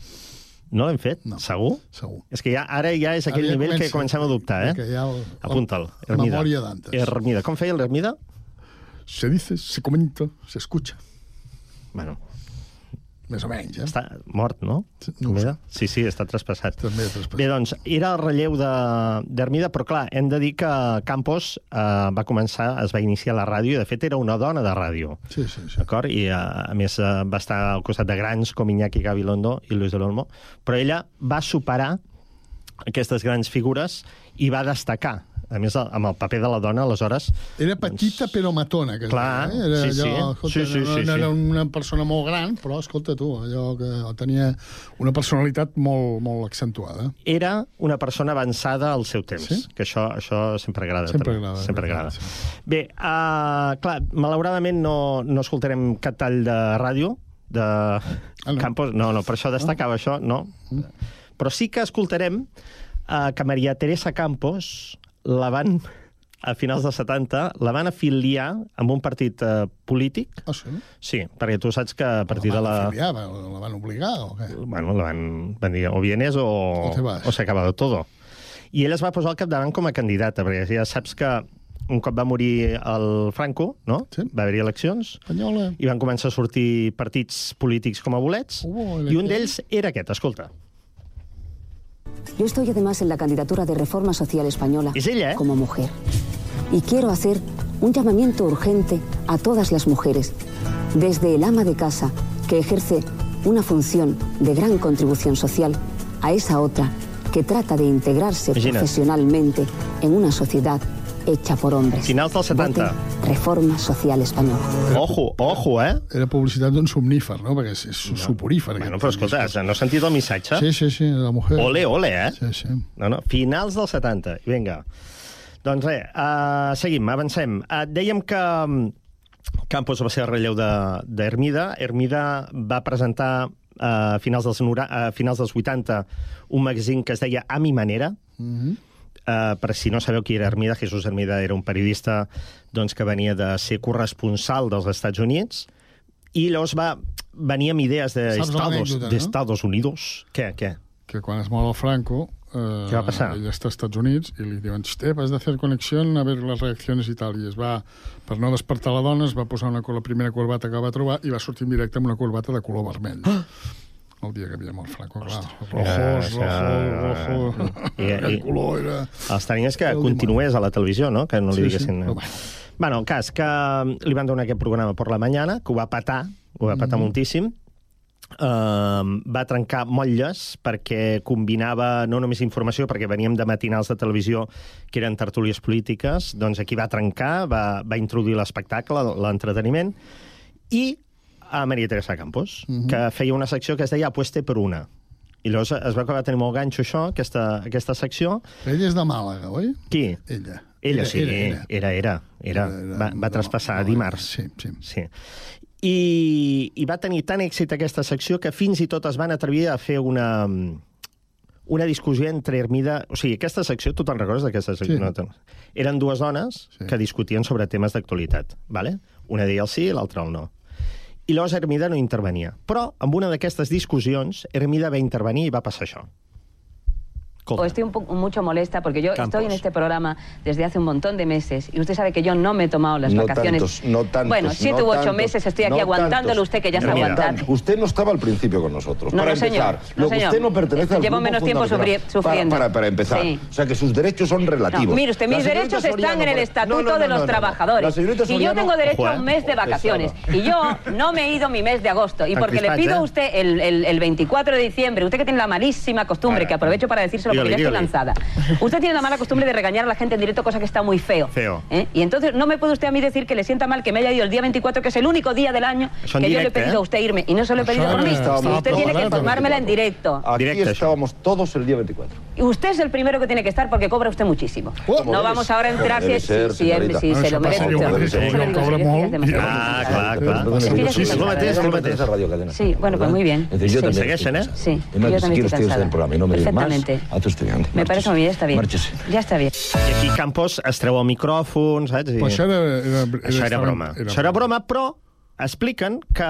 No l'hem fet? No. Segur? Segur. És que ja, ara ja és aquell Ara ja nivell que comença, comencem a dubtar, eh? que ja el- Apunta'l. Hermida. memòria d'antes. Hermida. Com feia l'Hermida? Se dice, se comenta, se escucha. Bueno, Més o menys, eh? Està mort, no? No ho sé. Sí, sí, està traspassat. També traspassat. Bé, doncs, era el relleu de- d'Hermida, però clar, hem de dir que Campos eh, va començar, es va iniciar a la ràdio, i de fet era una dona de ràdio. Sí, sí, sí. D'acord? I eh, a més eh, va estar al costat de grans com Iñaki Gabilondo i Luis del Olmo, però ella va superar aquestes grans figures i va destacar. A més, amb el paper de la dona, aleshores... Era petita però matona. Que Clar, eh? Era sí, sí. allò, escolta, Sí, sí, no, sí, no era sí. una persona molt gran, però escolta tu, allò que tenia una personalitat molt, molt accentuada. Era una persona avançada al seu temps, Sí? que això, això sempre agrada. Sempre també. agrada, Sempre agrada, agrada. Bé, uh, clar, malauradament no, no escoltarem cap tall de ràdio de ah, no. Campos. No, no, per això destacava ah. això, no. Però sí que escoltarem uh, que Maria Teresa Campos la van a finals dels 70, la van afiliar amb un partit uh, polític. Ah, sí? Sí, perquè tu saps que a partir de la... Afiliar, la, la van obligar o què? Bueno, la van, van dir, o vienes o, O s'ha acabado todo. I ell es va posar al capdavant com a candidata, perquè ja saps que un cop va morir el Franco, no? Sí. va haver-hi eleccions, Espanyola. i van començar a sortir partits polítics com a bolets, Oh, i un d'ells era aquest, escolta. Yo estoy además en la candidatura de Reforma Social Española como mujer. Y quiero hacer un llamamiento urgente a todas las mujeres, desde el ama de casa, que ejerce una función de gran contribución social, a esa otra que trata de integrarse profesionalmente en una sociedad hecha por hombres. Finals dels 70. Voten Reforma Social Española. Ojo, ojo, eh? Era publicitat d'un somnífer, no? Perquè és, és no. suporífer. Bueno, però escolta, no has sentit el missatge? Sí, sí, sí, la mujer. Ole, ole, eh? Sí, sí. No, no, finals dels 70. I vinga. Doncs res, uh, seguim, avancem. Uh, dèiem que mm, Campos va ser el relleu de- d'Hermida. Hermida va presentar uh, a finals dels, a finals dels 80 un magazín que es deia A mi manera, Mm -hmm. Uh, per si no sabeu qui era Hermida, Jesús Hermida era un periodista doncs, que venia de ser corresponsal dels Estats Units i llavors va venir amb idees de Saps Estados, l'anècdota, de no? Unidos. Què, què? Que quan es mor el Franco... Eh, Què va passar? Ell està als Estats Units i li diuen, Step, has de fer conexión a ver las reacciones i tal. I es va, per no despertar la dona, es va posar una, la primera corbata que va trobar i va sortir en directe amb una corbata de color vermell. Ah! El dia que havia mort Franco, clar. Ja, Rojos, rojo, rojo... I, color era... Els tenies que El continués a la televisió, no? Que no li Sí, sí, diguessin... però Bueno, el cas, que li van donar aquest programa per la mañana, que ho va patar, ho va patar Mhm. moltíssim, Uh, va trencar motlles perquè combinava no només informació, perquè veníem de matinals de televisió que eren tertúlies polítiques, doncs aquí va trencar, va, va introduir l'espectacle, l'entreteniment, i a Maria Teresa Campos, Mhm. que feia una secció que es deia Apueste per una. I llavors es va tenir molt ganxo això, aquesta, aquesta secció. Ella és de Màlaga, oi? Qui? Ella. Ella, Era, sí, era, era, era. era. era, era. Va, va traspassar dimarts. Sí, sí. sí. I, I va tenir tant èxit aquesta secció que fins i tot es van atrevir a fer una, una discussió entre Hermida... O sigui, aquesta secció, tu te'n recordes d'aquesta secció? Sí. No, te'n- Eren dues dones sí. que discutien sobre temes d'actualitat, ¿vale? una deia el sí i l'altra el no. I llavors Hermida no intervenia. Però amb una d'aquestes discussions, Hermida va intervenir i va passar això. O estoy un poco, mucho molesta porque yo Campos. estoy en este programa desde hace un montón de meses y usted sabe que yo no me he tomado las No vacaciones. tantos, no tantos, bueno, siete no u ocho tantos, meses estoy aquí no aguantándolo tantos. usted que ya se No, aguanta. tantos. Usted no estaba al principio con nosotros. No, para no, señor. empezar, No, lo que señor. usted no pertenece al Llevo menos tiempo sufriendo. Para, para, para empezar. Sí. O sea que sus derechos son relativos. No, mire usted, mis derechos están en el Estatuto No, no, no, de los no, no. Trabajadores. Y yo tengo derecho a ¿eh? un mes de vacaciones. Y yo no me he ido mi mes de agosto. Y porque le pido ¿eh? a usted el, el- el 24 de diciembre, usted que tiene la malísima costumbre, que aprovecho para decírselo porque ya estoy lanzada. Usted tiene la mala costumbre de regañar a la gente en directo, cosa que está muy feo. Feo. ¿eh? Y entonces no me puede usted a mí decir que le sienta mal que me haya ido el día 24, que es el único día del año Eso en que yo le he directo, pedido ¿eh? a usted irme. Y no se lo he Eso pedido por estaba Usted tiene que claro. informármela en directo. Aquí estábamos todos el día 24. Y usted es el primero que tiene que estar porque cobra usted muchísimo. ¿Cómo No es? vamos ahora a entrar si, ser, si, señorita. si No, se lo merece. Ah, clar, clar. Es que ya Sí, el el bueno, pues muy bien. Yo también eh? Sí, yo también quiere estoy usted cansada. del programa y no me más, Usted bien. Me parece muy bien, está bien. Márchese. Ya está bien. I aquí Campos es treu el micròfon, saps? I... Però això era- era- era- això era broma. era Això era broma, però expliquen que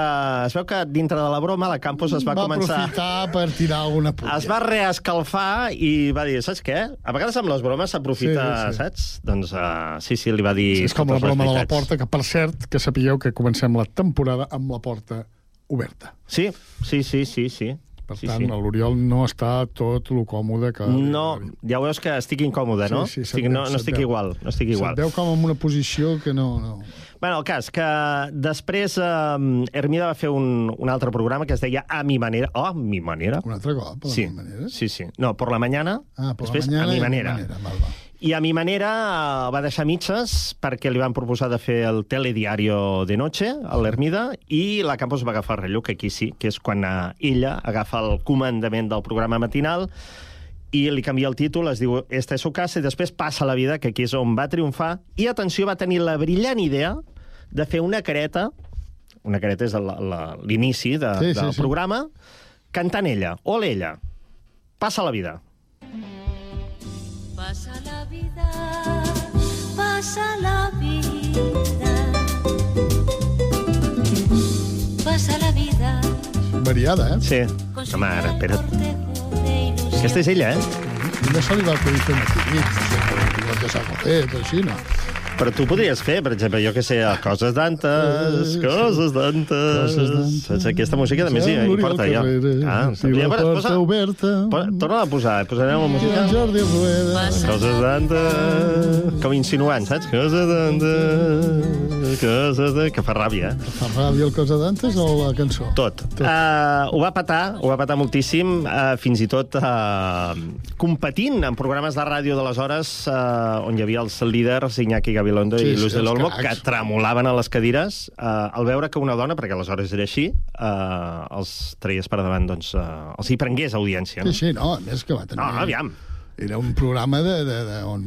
es veu que dintre de la broma la Campos es va, va començar... aprofitar per tirar alguna pulla. Es va reescalfar i va dir, saps què? A vegades amb les bromes s'aprofita, Sí, sí. saps? Doncs uh, sí, sí, li va dir... És com la broma de la porta, que per cert, que sapigueu que comencem la temporada amb la porta oberta. Sí, sí, sí, sí, sí. Per sí, tant, sí. l'Oriol no està tot lo còmode que... No, ja veus que estic incòmode, no? Sí, sí, estic, no, no estic igual, no estic igual. Se't veu com en una posició que no... no. Bueno, el cas, que després eh, Hermida va fer un, un altre programa que es deia A mi manera. Oh, a mi manera. Un altre cop, a la sí. mi manera? Sí, sí. No, por la mañana, Ah, per després la mañana A mi i a mi manera. manera, val, val. I a mi manera eh, va deixar mitges perquè li van proposar de fer el telediario de noche a l'Hermida i la Campos va agafar el relleu, que aquí sí, que és quan eh, ella agafa el comandament del programa matinal i li canvia el títol, es diu Esta es su casa, i després passa la vida, que aquí és on va triomfar, i atenció, va tenir la brillant idea de fer una careta, una careta és l'inici de, Sí, sí, del sí. programa, cantant ella, ole ella, passa la vida. Pasa la vida. Pasa la vida. Variada, eh? Sí. Home, ara, espera't. Aquesta és ella, eh? No se li va acudir fer una activitat, no sé, igual que s'ha fet, així, no? Però tu podries fer, per exemple, jo que sé, coses d'antes, coses d'antes... Saps? Aquesta música també sí, L'Oriol importa, ja. Carreras, Ah, si la porta oberta... Torna a posar, posarem la música. Jordi Rueda... Coses d'antes... Com insinuant, saps? Coses d'antes... De... Que fa ràbia? Fa ràbia el cosa d'antes o la cançó? Tot. Uh, ho va patar, ho va patar moltíssim, uh, fins i tot uh, competint en programes de ràdio d'aleshores uh, on hi havia els líders Iñaki Gabilondo Sí, i sí, Luz de els l'Olmo, que tremolaven a les cadires uh, al veure que una dona, perquè aleshores era així, uh, els traies per davant, doncs, uh, els hi prengués audiència. Sí, No? sí, no, a més que va tenir... No, aviam. Era un programa de, de, de, on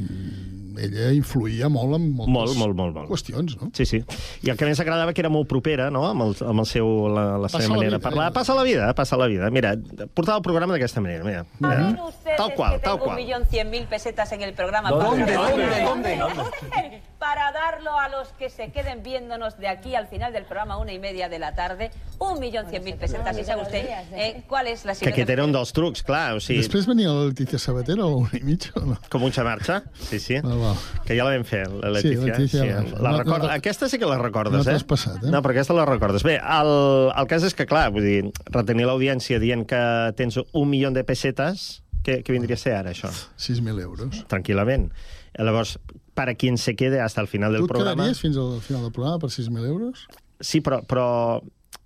ella influïa molt en moltes Molt, molt, molt, molt. qüestions, no? Sí, sí. I el que més agradava que era molt propera, no?, amb el, amb el seu, la, la seva Passa la manera de parlar. eh? Passa la vida, passa la vida. Mira, portava el programa d'aquesta manera, mira. mira. Tal qual, tal Un qual. millón cien mil pesetas en el programa. ¿Dónde, Para- dónde, dónde? Para darlo a los que se queden viéndonos de aquí al final del programa, una y media de la tarde, un millón cien mil pesetas. ¿Y sabe usted eh, cuál es la Que siguiente? aquest era un dels trucs, clar, o sigui... Després venia la Letícia Sabater a l'una i mitja, o no? Com un xamarxa, sí, sí. Ah, va. Que ja la vam fer, la Sí, Letícia. Letícia ja la la record... no t'ha- aquesta sí que la recordes, no eh? passat, eh? No, però aquesta la recordes. Bé, el, el cas és que, clar, vull dir, retenir l'audiència dient que tens un milió de pessetes, què, què vindria a ser ara, això? 6.000 euros. Tranquil·lament. Llavors, para quien se quede hasta el final del Tu et programa... quedaries fins al final del programa per 6.000 euros? Sí, però, però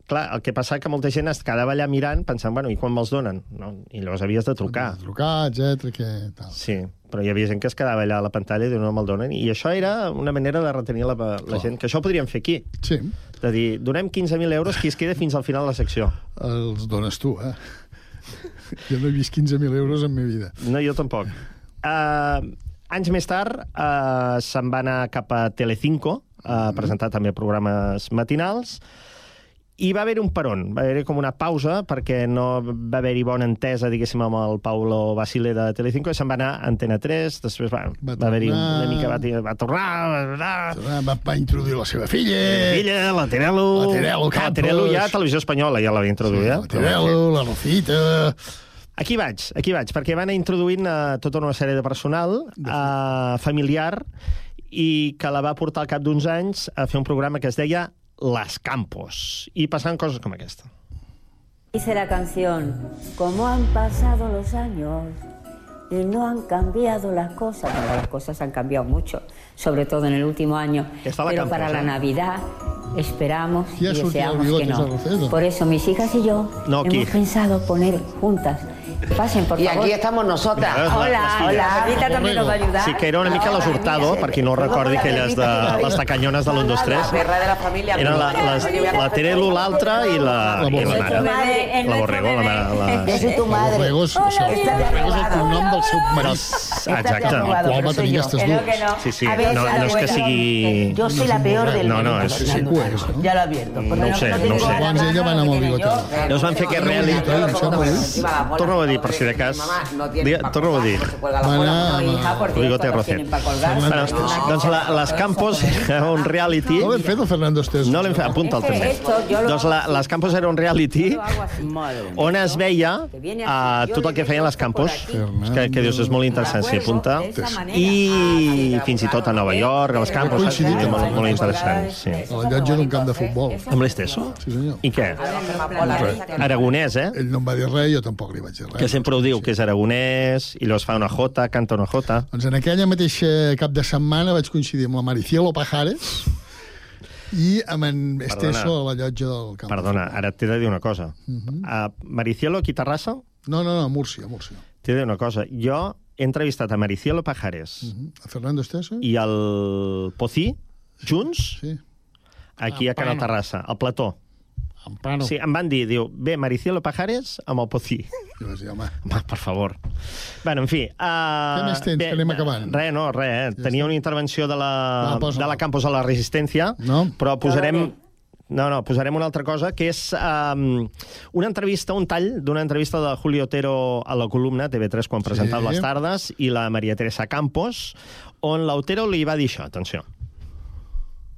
clar, el que passa que molta gent es quedava allà mirant pensant, bueno, i quan me'ls donen? No? I llavors havies de trucar. Trucar, etc que tal. Sí, però hi havia gent que es quedava allà a la pantalla i no me'l donen. I això era una manera de retenir la, la gent, que això ho podríem fer aquí. Sí. De dir, donem 15.000 euros, qui es queda fins al final de la secció. Els dones tu, eh? Jo no he vist 15.000 euros en mi vida. No, jo tampoc. Uh, anys més tard uh, se'n va anar cap a Telecinco, a Mm-hmm. presentar també programes matinals, i va haver un peron, va haver com una pausa perquè no va haver-hi bona entesa, diguéssim, amb el Paulo Basile de Telecinco, i se'n va anar a Antena 3, després va, va, va haver-hi una mica... Va, va tornar... Va, Va, va, va introduir la seva filla. Filla, la Terelu... La Terelu La Campos. Terelu ja a Televisió Espanyola ja l'havia introduït. La Terelu, la Rosita... Aquí vaig, aquí vaig, perquè van introduint uh, tota una sèrie de personal uh, familiar i que la va portar al cap d'uns anys a fer un programa que es deia Las Campos. I passaven coses com aquesta. Dice la canción, como han pasado los años y no han cambiado las cosas. Bueno, las cosas han cambiado mucho, sobre todo en el último año. Está la Pero Campos, para la ¿eh? Navidad esperamos y ¿Qui ha sortit el deseamos que no. Por eso mis hijas y yo No, hemos aquí. pensado poner juntas. Pasen, por Y favor. aquí estamos nosotras. Hola, hola. Rita también nos va a ayudar. Sí, que era una mica les Hurtado, per qui no recordi, aquelles de les tacanyones de l'1, 2, 3. La de la familia. Eren la, les, la Terelu, l'altra i la, i la mare. La Borrego, la mare. La... Soy tu madre. Borrego és, això, Borrego és el cognom del seu marit. Exacte. El qual va tenir aquestes dues. Sí, sí, no, no és que sigui... Yo soy la peor del No, no, mundo. és... Sí, que ho és, no? Ya lo advierto. No ho sé, no ho sé. Llavors ella va anar amb el bigotet. Llavors van fer aquest reality... Torna Torna torno a dir, per si de cas. no Torno a dir. Bigote Rocet. doncs la, les Campos era un reality... No l'hem fet, el Fernando Estés. No l'hem fet, apunta'l Es que també. Doncs la, les Campos era un reality on es veia uh, tot el que feien les Campos, que, que dius, és molt interessant, s'hi apunta, i fins i tot a Nova York, a les Campos, saps? Coincidit amb molt, el- molt interessant. Sí. A la llotja d'un camp de futbol. Amb l'Esteso? Sí, senyor. I què? Aragonès, eh? Ell no em va dir res, jo tampoc li vaig dir res. Que sempre ho diu, que és aragonès, i llavors fa una jota, canta una jota. Doncs en aquella mateixa cap de setmana vaig coincidir amb la Maricielo Pajares i amb en Esteso a la llotja del camp. Perdona, ara t'he de dir una cosa. Mhm. A Maricielo, aquí a Terrassa, No, no, no, a Múrcia, a Múrcia. t'he de dir una cosa. Jo he entrevistat a Maricielo Pajares Mhm. A Fernando Esteso? i el Pocí, junts, Sí. aquí a Can Ampano. Terrassa, al plató. Ampano. Sí, em van dir, diu, bé, Maricielo Pajares amb el Pocí. I vaig dir, home, Home, per favor. Bueno, en fi... Uh, Què més tens, que anem acabant? Res, no, res. Eh? Tenia una intervenció de la, Va, posa-la. de la Campos a la Resistència, No? però posarem... No, no, posarem una altra cosa, que és um, una entrevista, un tall d'una entrevista de Julio Otero a la columna TV3 quan presentava les tardes i la Maria Teresa Campos, on l'Otero li va dir això, atenció.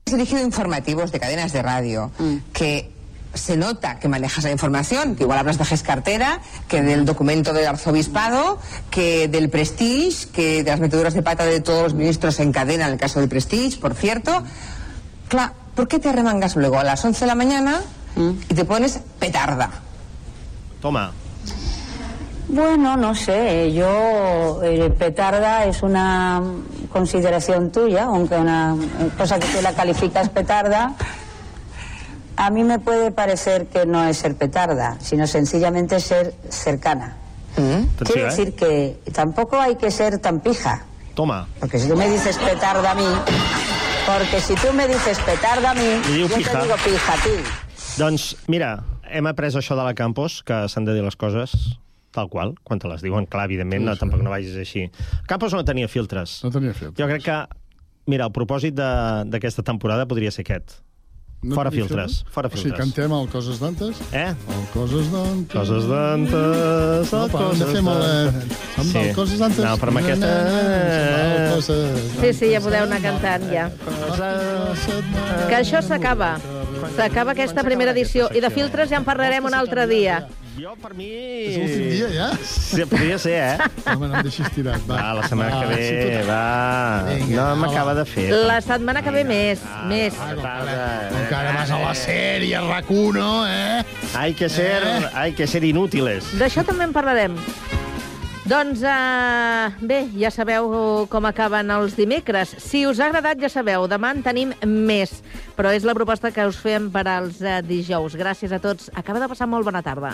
Has dirigido informativos de cadenas de radio que se nota que manejas la información, que igual hablas de GES Cartera, que del documento del arzobispado, que del Prestige, que de las meteduras de pata de todos los ministros en cadena en el caso del Prestige, por cierto. Claro, ¿por qué te arremangas luego a las 11 de la mañana y te pones petarda? Toma. Bueno, no sé, yo, eh, petarda es una consideración tuya, aunque una cosa que tú la calificas petarda, a mí me puede parecer que no es ser petarda, sino sencillamente ser cercana. Atenció, Quiere eh? decir que tampoco hay que ser tan pija, Toma. porque si tú me dices petarda a mí, porque si tú me dices petarda a mí, pija. te digo pija a ti. Doncs, mira, hem après això de la Campos, que s'han de dir les coses tal qual, quan te les diuen. Clar, evidentment, Sí, no, sí. tampoc no vagis així. Campos no tenia filtres. No tenia filtres. Jo crec que, mira, el propòsit de- d'aquesta temporada podria ser aquest. Fora tenia filtres, fora O sigui, filtres. cantem el Coses d'Antes? Eh? El Coses d'Antes... Coses d'antes, No, el però hem de coses fer molt... eh, Som Sí. del Coses d'Antes... No, però amb aquesta- Sí, sí, ja podeu anar cantant, ja. Que això s'acaba. S'acaba aquesta primera edició. I de filtres ja en parlarem un altre dia. Jo, per mi... És l'últim dia, ja? Sí, podria ser, eh? (laughs) Home, no em deixis tirat, va. Va, la setmana que Va, ve, tu- va. Vinga, No va, m'acaba va. de fer. La setmana que ve més, més. Encara vas a la sèrie, RAC1, eh? Hay que ser, hay que ser inútiles. D'això també en parlarem. Doncs, uh, bé, ja sabeu com acaben els dimecres. Si us ha agradat, ja sabeu, demà en tenim més. Però és la proposta que us fem per als uh, dijous. Gràcies a tots. Acaba de passar molt bona tarda.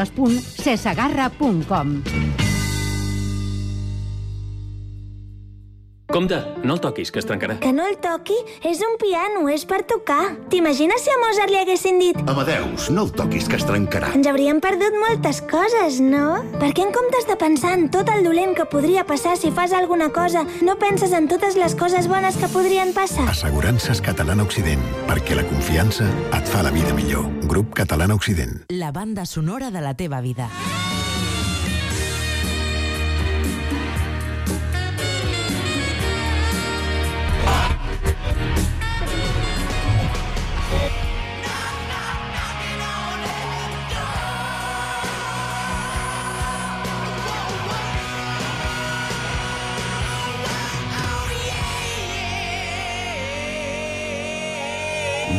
www.cesagarra.com. Compte, no el toquis, que es trencarà. Que no el toqui? És un piano, és per tocar. T'imagines si a Mozart li haguessin dit Amadeus, no el toquis, que es trencarà. ens hauríem perdut moltes coses, no? Per què en comptes de pensar en tot el dolent que podria passar si fas alguna cosa, no penses en totes les coses bones que podrien passar? Assegurances Catalana Occident, perquè la confiança et fa la vida millor. Grup Catalana Occident. La banda sonora de la teva vida.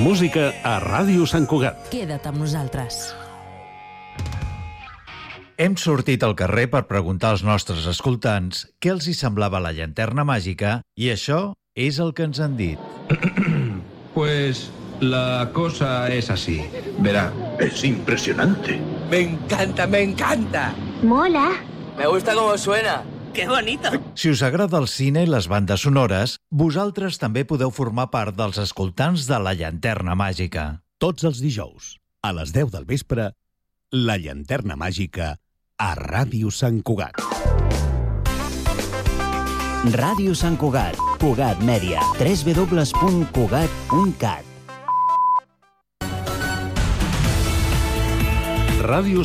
Música a Ràdio Sant Cugat. Queda't amb nosaltres. Hem sortit al carrer per preguntar als nostres escoltants què els hi semblava la llanterna màgica i això és el que ens han dit. (clears throat) Pues la cosa es así. Verá. Es impresionante. Me encanta, me encanta. Mola. Me gusta cómo suena. (laughs) ¡Qué bonito! Si us agrada el cine i les bandes sonores, vosaltres també podeu formar part dels escoltants de la llanterna màgica. Tots els dijous, a les 10 del vespre, la llanterna màgica a Ràdio Sant Cugat. Ràdio Sant Cugat, Cugat Mèdia, www.cugat.cat. Ràdio